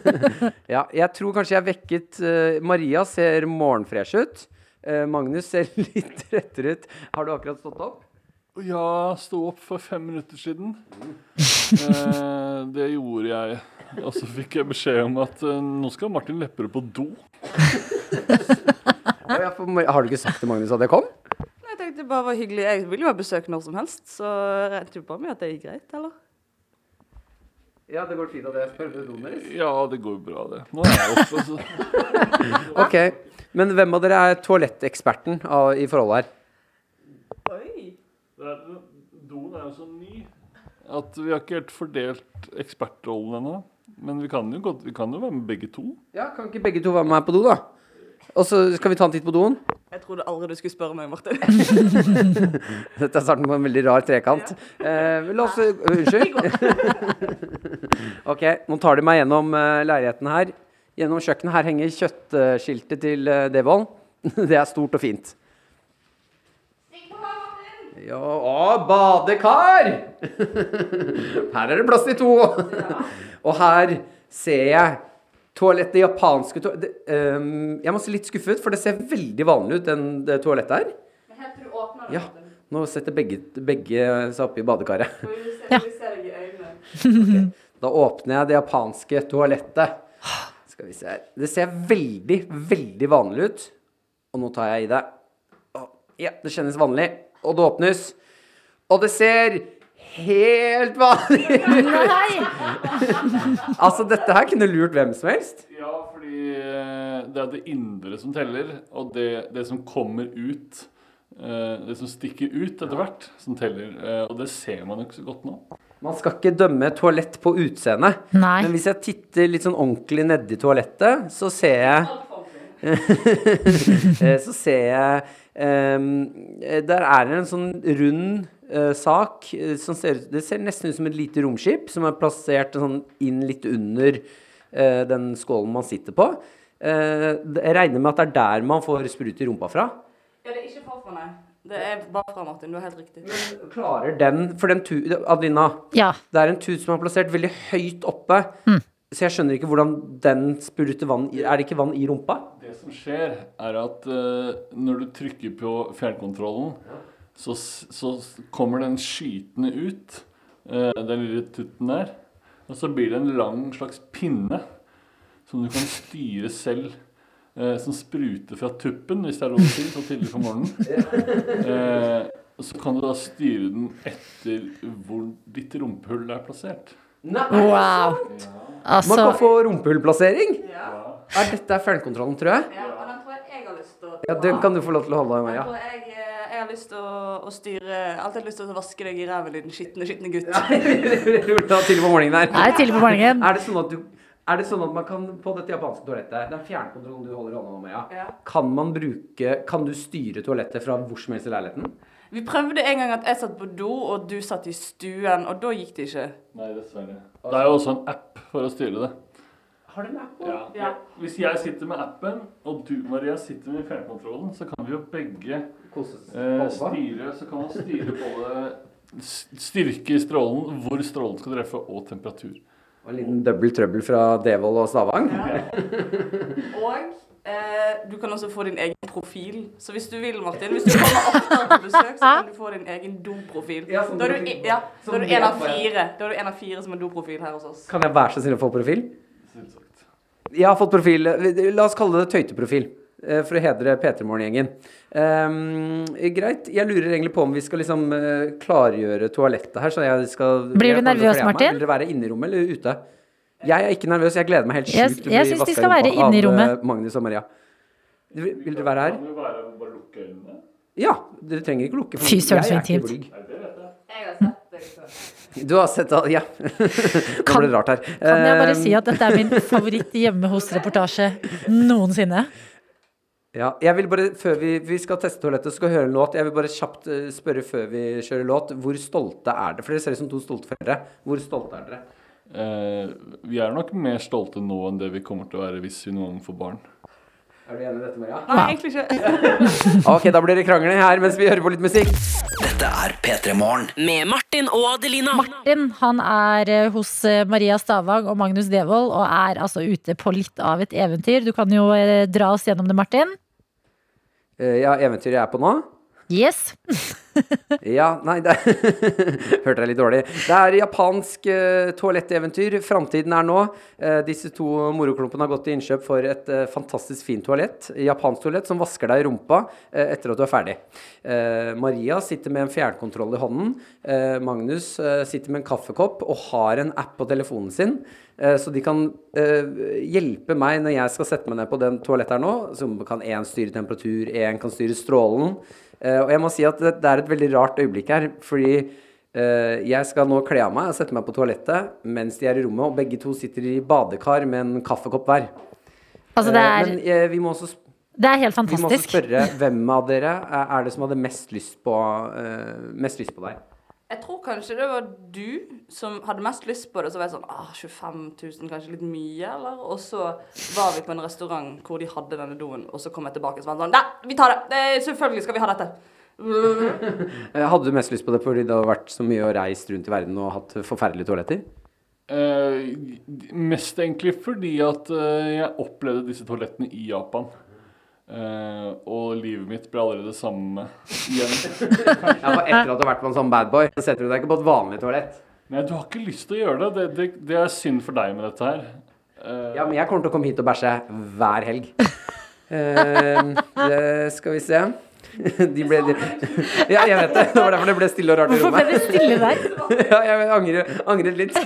ja, jeg tror kanskje jeg vekket eh, Maria ser morgenfresh ut. Eh, Magnus ser litt rettere ut. Har du akkurat stått opp? Ja, sto opp for fem minutter siden. Eh, det gjorde jeg. Og så fikk jeg beskjed om at eh, nå skal Martin Lepperød på do. Ja, for Har du ikke sagt til Magnus at jeg kom? Nei, Jeg tenkte det bare var hyggelig. Jeg vil jo ha besøk når som helst, så regnet jo bare med at det gikk greit, eller? Ja, det går fint at jeg spør ved doen. Ja, det går bra, det. Nå er jeg oppe, så Ok, Men hvem av dere er toaletteksperten av- i forholdet her? Oi! Er, doen er jo så ny at vi har ikke helt fordelt ekspertrollen ennå. Men vi kan jo godt, vi kan jo være med begge to. Ja, Kan ikke begge to være med her på do, da? Og så skal vi ta en titt på doen. Jeg trodde aldri du skulle spørre meg, Martin. Dette er starten på en veldig rar trekant. Eh, la oss Unnskyld. ok, nå tar de meg gjennom uh, leiligheten her. Gjennom kjøkkenet. Her henger kjøttskiltet til uh, Devold. det er stort og fint. Ja, å, badekar! her er det plass til to. og her ser jeg toalettet, det japanske toalettet det, ehm, Jeg må se litt skuffet, for det ser veldig vanlig ut, den, det toalettet her. Ja, nå setter begge, begge seg oppi badekaret. Da åpner jeg det japanske toalettet. Skal vi se her. Det ser veldig, veldig vanlig ut. Og nå tar jeg i det. Ja, det kjennes vanlig. Og det åpnes. Og det ser helt vanlig ut! Nei! Altså, dette her kunne lurt hvem som helst. Ja, fordi eh, det er det indre som teller, og det, det som kommer ut eh, Det som stikker ut etter hvert, som teller. Eh, Og det ser man jo ikke så godt nå. Man skal ikke dømme toalett på utseendet, Nei. Men hvis jeg titter litt sånn ordentlig nedi toalettet, så ser jeg Så ser jeg Ehm, eh, der er det en sånn rund eh, sak eh, som ser Det ser nesten ut som et lite romskip som er plassert sånn inn litt under uh, den skålen man sitter på. Uh, jeg regner med at det er der man får sprut i rumpa fra. Ja, det er ikke farfra, nei. Det er bare fra Martin. Du har helt riktig. Men Klarer den For den tu Adelina, Ja. det er en tut som er plassert veldig høyt oppe. Så jeg skjønner ikke hvordan den spruter vann i Er det ikke vann i rumpa? Det som skjer, er at uh, når du trykker på fjernkontrollen, så, så kommer den skytende ut, eh, den lille tutten der. Og så blir det en lang slags pinne som du kan styre selv. eh, som spruter fra tuppen, hvis det er lov til, så tidlig på morgenen. Eh, og så kan du da styre den etter hvor ditt rumpehull er plassert. Nei, Wow. Altså Man kan få rumpehullplassering. Er dette fjernkontrollen, tror jeg? Ja, og den tror jeg jeg har lyst til å Ja, Den kan du få lov til å holde, tror eh, jeg har lyst til å, å styre Alltid lyst til å vaske deg i ræva, din skitne, skitne gutt. Ja, tidlig på morgenen der. Nei, er tidlig på morgenen. Er det sånn at du er det sånn at man kan på dette japanske toalettet Den fjernkontrollen du holder hånda med, ja. Ja. Kan man bruke Kan du styre toalettet fra hvor som helst i leiligheten? Vi prøvde en gang at jeg satt på do, og du satt i stuen, og da gikk det ikke. Nei, dessverre. Det er jo også en app for å styre det. Har du en app? Ja. Ja. Hvis jeg sitter med appen, og du Maria sitter med fjernkontrollen, så kan vi jo begge eh, styre Så kan man styre både styrke i strålen, hvor strålen skal treffe, og temperatur. Og en liten double trouble fra Devold og Stavang? Og eh, du kan også få din egen profil. Så hvis du vil, Martin, hvis du kommer oftere på besøk, så kan du få din egen doprofil. Ja, da er du, profil. ja, da er du en av fire. Da er du en av fire som har doprofil her hos oss. Kan jeg være så snill å få profil? Jeg har fått profil La oss kalle det tøyteprofil. eh, For å hedre P3 Morgen-gjengen. Um, greit. Jeg lurer egentlig på om vi skal liksom eh, klargjøre toalettet her. Så jeg skal Blir du jeg nervøs. Martin? Vil dere være inne i rommet eller ute? Jeg er ikke nervøs. Jeg gleder meg helt Jeg- sjukt til å jeg bli syns de skal være inne i rommet. eh, Magnus og Maria. Vil vil dere være her? Kan være bare lukke øynene. Ja. Dere trenger ikke lukke. Fy søren, så jeg intimt. Jeg har sett dere før. Du har sett alle Ja. Nå ble det rart her. Kan jeg bare si at dette er min favoritt hjemme hos-reportasje noensinne? Ja, jeg vil bare, før vi, vi skal teste toalettet, og skal høre en låt. Jeg vil bare kjapt eh, spørre før vi kjører låt. Hvor stolte er dere? For dere ser ut som to stolte foreldre. Hvor stolte er dere? Eh, vi er nok mer stolte nå enn det vi kommer til å være hvis vi noen gang får barn. Er du enig i dette, Maria? Nei, egentlig ikke. Ok, da blir det krangling her mens vi hører på litt musikk. Dette er P3 Morgen. Med Martin og Adelina. Martin han er eh, hos eh, Maria Stavang og Magnus Devold og er altså ute på litt av et eventyr. Du kan jo eh, dra oss gjennom det, Martin. Eh, Ja, eventyret jeg er på nå? Yes. Ja, nei, det Hørte jeg litt dårlig. Det er japansk uh, toaletteventyr. Framtiden er nå. Uh, disse to moroklumpene har gått til innkjøp for et uh, fantastisk fint toalett. Japansk toalett som vasker deg i rumpa etter at du er ferdig. Maria sitter med en fjernkontroll i hånden. Magnus sitter med en kaffekopp og har en app på telefonen sin. Så de kan hjelpe meg når jeg skal sette meg ned på den toalettet her nå. Så kan én styre temperatur, én kan styre strålen. Eh, og jeg må si at det, det er et veldig rart øyeblikk her, fordi eh, jeg skal nå kle av meg og sette meg på toalettet mens de er i rommet, og begge to sitter i badekar med en kaffekopp hver. Altså, det Eh, er, Men vi må også det er helt fantastisk. vi må også spørre hvem av dere er det som hadde mest lyst på, mest lyst på deg? Jeg tror kanskje det var du som hadde mest lyst på det. Så var jeg sånn ah, 25 000, kanskje litt mye, eller? Og så var vi på en restaurant hvor de hadde denne doen, og så kom jeg tilbake og så var sånn Nei, vi tar det! det er, selvfølgelig skal vi ha dette. Hadde du mest lyst på det fordi det har vært så mye og reist rundt i verden og hatt forferdelige toaletter? Eh, mest egentlig fordi at eh, jeg opplevde disse toalettene i Japan. Eh, og livet mitt ble allerede det samme igjen. Ja, for Etter at du har vært på en sånn badboy, så setter du deg ikke på et vanlig toalett. Nei, du har ikke lyst til å gjøre det. Det, det, det er synd for deg med dette her. Uh, Ja, men jeg kommer til å komme hit og bæsje hver helg. Uh, det skal vi se. De ble de, Ja, jeg vet det. Det var derfor det ble stille og rart i rommet. Hvorfor ble det stille der? Ja, jeg angrer, angret litt.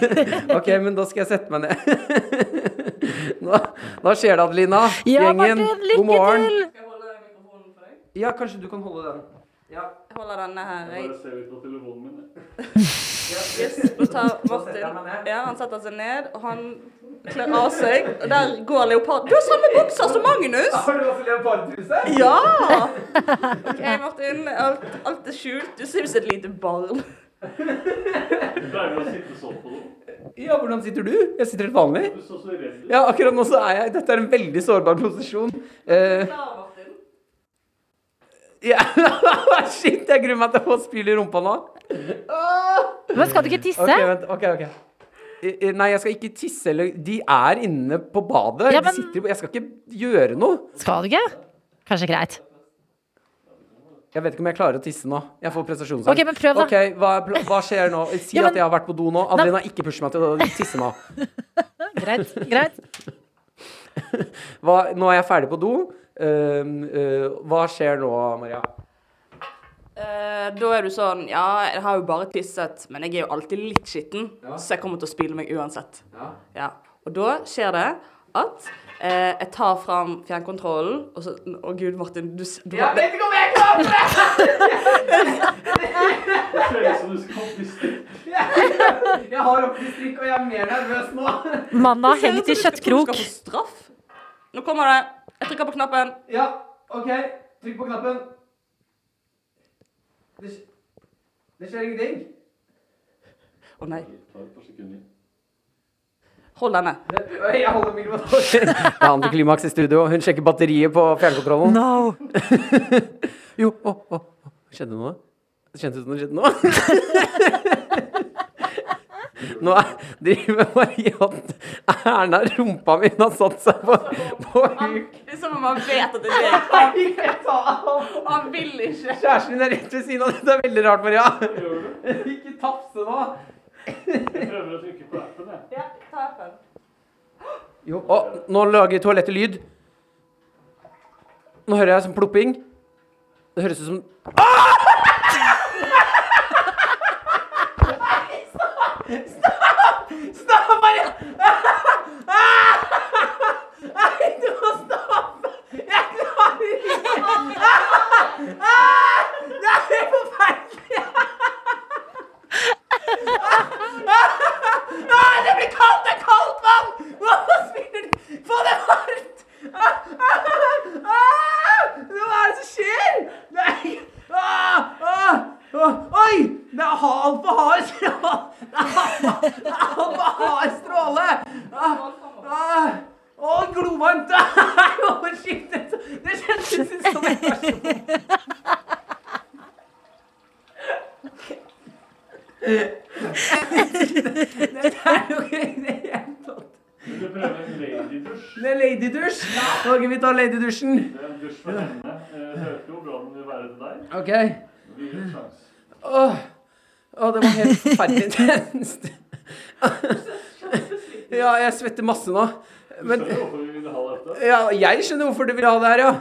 Ok, men da skal jeg sette meg ned. Nå, nå skjer det, Adelina. Ja, Gjengen, Martin, lykke god morgen. til! Skal jeg holde mikrofonen for deg? Ja, kanskje du kan holde den. Ja. Jeg holder denne her. jeg bare ser litt på telefonen min. Yes. Nå tar Martin Ja, han setter seg ned, og han kler av seg. Og der går leopard... Du har samme bukser som Magnus! Har du også leopardtruse? Ja! OK, Martin. Alt, alt er skjult. Du ser ut som et lite barn. Pleier du å sitte sånn på noe. Ja, hvordan sitter du? Jeg sitter helt vanlig. Du så så redd ut. Ja, akkurat nå så er jeg Dette er en veldig sårbar posisjon. Eh, ja. Shit, jeg gruer meg til å få spyl i rumpa nå. Men skal du ikke tisse? Ok, vent, ok, ok. Nei, jeg skal ikke tisse eller De er inne på badet. Ja, De sitter, jeg skal ikke gjøre noe. Skal du ikke? Kanskje greit. Jeg vet ikke om jeg klarer å tisse nå. Jeg får prestasjonsangst. Ok, men prøv da. Ok, hva, hva skjer nå? Si Ja, men- at jeg har vært på do nå. Adelina, ikke push meg til å tisse nå. Greit. greit. Hva, nå er jeg ferdig på do. Uh, uh, hva skjer nå, Maria? Uh, da er du sånn Ja, jeg har jo bare tisset, men jeg er jo alltid litt skitten, så jeg kommer til å spyle meg uansett. Ja. Ja. Og da skjer det at eh, jeg tar fram fjernkontrollen, og så Å, gud, Martin, du, du Jeg vet ikke om jeg klarer Det ser ut som du skal hoppe i strikk. Jeg har oppi strikk, og jeg er mer nervøs nå. Mannen har Det hengt i kjøttkrok. Du skal få straff. Nå kommer det. Jeg trykker på knappen. Ja, OK. Trykk på knappen. Det, sk- det skjer ingenting. Å nei. Ta et par sekunder. Hold denne. ned. Jeg holder mikrofonen. Det er antiklimaks i studio. Hun sjekker batteriet på fjernkontrollen. No. Jo, å, å, oh. Skjedde noe? Det kjentes ut som det skjedde noe. Nå er, driver Marie Erna rumpa mi har satt seg på, på huk. Det er som om han vet at det er deg. Han vil ikke. Kjæresten din er rett ved siden av. Dette er veldig rart, Maria. Ikke tafse nå. Jeg prøver å trykke på appen, jeg. Ja, ta appen. Jo, Og, nå lager toalettet lyd. Nå hører jeg som plopping. Det høres ut som Stopp, Maria! Nei, du må stoppe! Jeg klarer ikke! Det er helt forferdelig! Ah, Det blir kaldt! Det er kaldt vann! Hvorfor spiller du Få det varmt! Hva er det som skjer? Nei! Oi! Det er altfor hard stråle! Det er altfor hard stråle! Ah, ah, Å, glovarmt! Nei, å, shit! Det det kjennes ut som en versjon. Det er jo ikke i det hele tatt. Vil du prøve en ladydusj? Det er ladydusj. Ok, vi ladydusjen. Det en dusj for henne. Jeg hørte jo hvordan den vil være til deg. Ok. Vi gir en sjanse. Åh, Åh, det var helt forferdelig intenst. Ja, jeg svetter masse nå. Men Skjønner hvorfor vi vil ha dette? ja, jeg skjønner hvorfor du vil ha det her, ja.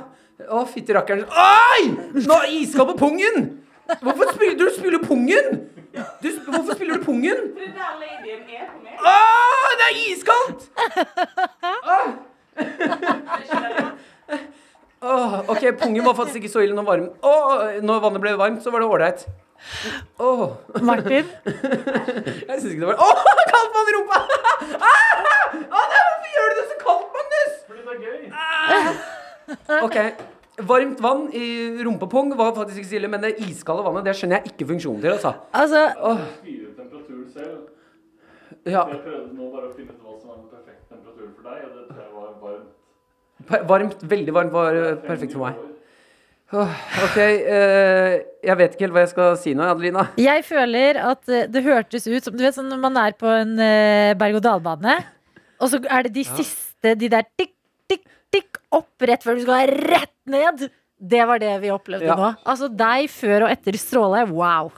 Å, fytti rakkeren. Oi! Nå er iskald på pungen! Hvorfor spiller du spiller pungen? Du, hvorfor spiller du pungen? Det er der ladyen er på meg. Åh, det er iskaldt! Åh, ok, pungen var faktisk ikke så ille når, varm. oh, når vannet ble varmt, så var det ålreit. Oh. Martin? Jeg syns ikke det var Åh, kaldt vann i rumpa! Ah! Ah, nei, hvorfor gjør du det så kaldt, Magnus? Fordi det er gøy. Ok, Varmt vann i rumpepung var faktisk ikke så ille, men det iskalde vannet det skjønner jeg ikke funksjonen til. altså. Altså, oh. selv. Ja, Jeg prøvde nå bare å finne ut hva som var den perfekte temperaturen for deg, og det tror jeg Varmt, veldig varmt var perfekt for meg. Ok, eh, jeg vet ikke helt hva jeg skal si nå, Adelina. jeg føler at eh, det hørtes ut som Du vet sånn når man er på en eh, berg-og-dal-bane, og så er det de siste, de der tikk, tikk, tikk opp rett før du skal rett ned. Det var det vi opplevde Ja. nå. Altså deg før og etter stråle. Wow.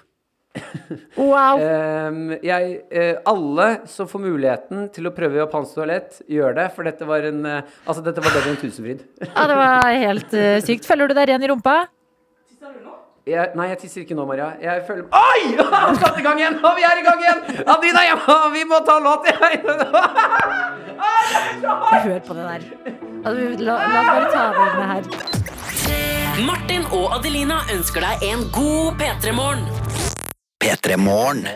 Wow. Ehm, jeg, eh, alle som får muligheten til å prøve japansk toalett, gjør det. For dette var en eh, Altså, dette var bedre enn Tusenfryd. Ja, det var helt uh, sykt. Føler du deg ren i rumpa? Jeg, nei, jeg tisser ikke nå, Maria. Jeg føler Oi! Han satte i gang igjen! Og vi er i gang igjen! Adina må, vi må ta låt! Hør på det der. Altså, la, la oss bare ta det her. Martin og Adelina ønsker deg en god P3-morgen. P3 Morgen.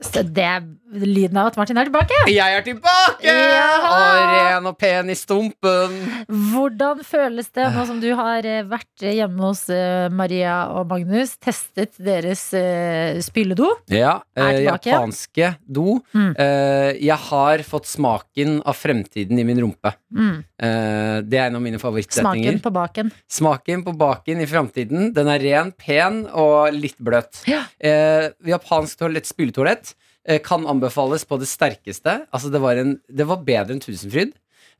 Så det lyden av at Martin er tilbake. Jeg er tilbake! Ja! Og ren og pen i stumpen. Hvordan føles det nå som du har eh, vært hjemme hos eh, Maria og Magnus, testet deres eh, spyledo? Ja, eh, japanske do. Mm. Eh, jeg har fått smaken av fremtiden i min rumpe. Mm. Eh, det er en av mine favorittsetninger. Smaken på baken. Smaken på baken i framtiden. Den er ren, pen og litt bløt. Ja. Eh, japansk toalett, spyletoalett eh, kan anbefales på det sterkeste. Altså, det var, en, det var bedre enn Tusenfryd.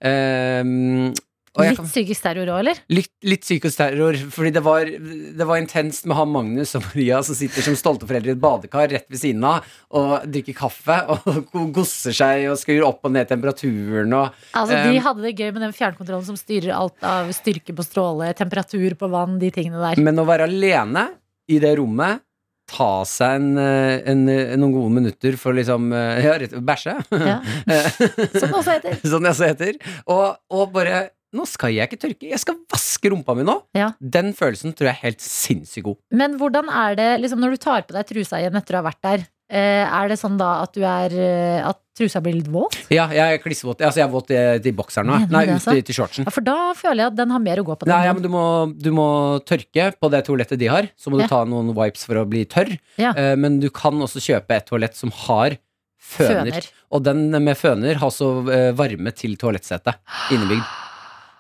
Eh, og Litt psykisk terror òg, eller? litt, litt psykisk terror, fordi det var, det var intenst med han Magnus og Maria som sitter som stolte foreldre i et badekar rett ved siden av og drikker kaffe og gosser seg og skrur opp og ned temperaturen og Altså, de De hadde det gøy med den fjernkontrollen som styrer alt av styrke på stråle, temperatur på vann, de tingene der. Men å være alene i det rommet, ta seg en, eh, en, noen gode minutter for liksom eh, Ja, bæsje. Ja. Som det også heter. Som det også heter. Og, og bare Nå skal jeg ikke tørke, jeg skal vaske rumpa mi nå. Ja. Den følelsen tror jeg er helt sinnssykt god. Men hvordan er det liksom, når du tar på deg trusa igjen etter å ha vært der? Eh, er det sånn da at du er eh, At trusa blir litt våt? Ja, jeg er klissvåt. Altså, jeg er våt i, i bokseren nå. Nei, ut altså? til shortsen. Ja, For da føler jeg at den har mer å gå på. Nei, ja, men du må, du må tørke på det toalettet de har. Så må du ta noen wipes for å bli tørr. Ja. Eh, men du kan også kjøpe et toalett som har føner. Føner. Og den med føner har også eh, varme til toalettsetet innebygd.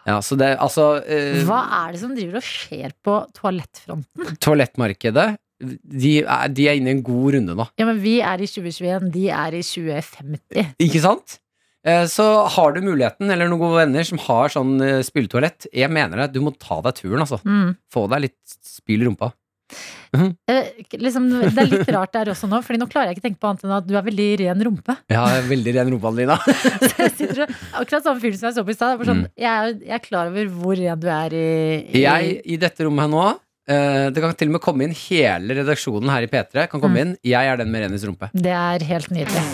Ja, så det altså eh, Hva er det som driver og skjer på toalettfronten? Toalettmarkedet de er, de er inne i en god runde nå. Ja, men Vi er i 2021, de er i 2050. Ikke sant? Eh, Så har du muligheten, eller noen gode venner som har sånn eh, spyletoalett, jeg mener det, du må ta deg turen, altså. Mm. Få deg litt spyl i rumpa. Eh, liksom, det er litt rart der også nå, Fordi nå klarer jeg ikke tenke på annet enn at du har veldig ren rumpe. Har veldig ren rumpe, Adelina. Jeg akkurat samme fyren som jeg så på i stad. er Sånn, Mm. jeg, er- jeg er klar over hvor ren du er i, i Jeg, i dette rommet her nå Det kan til og med komme inn hele redaksjonen her i P3. Kan komme Mm. inn Jeg er den med Renis rumpe. Det er helt nydelig.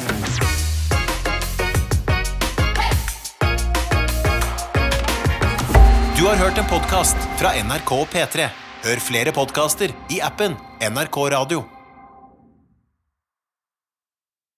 Du har hørt en podkast fra NRK P3. Hør flere podkaster i appen NRK Radio.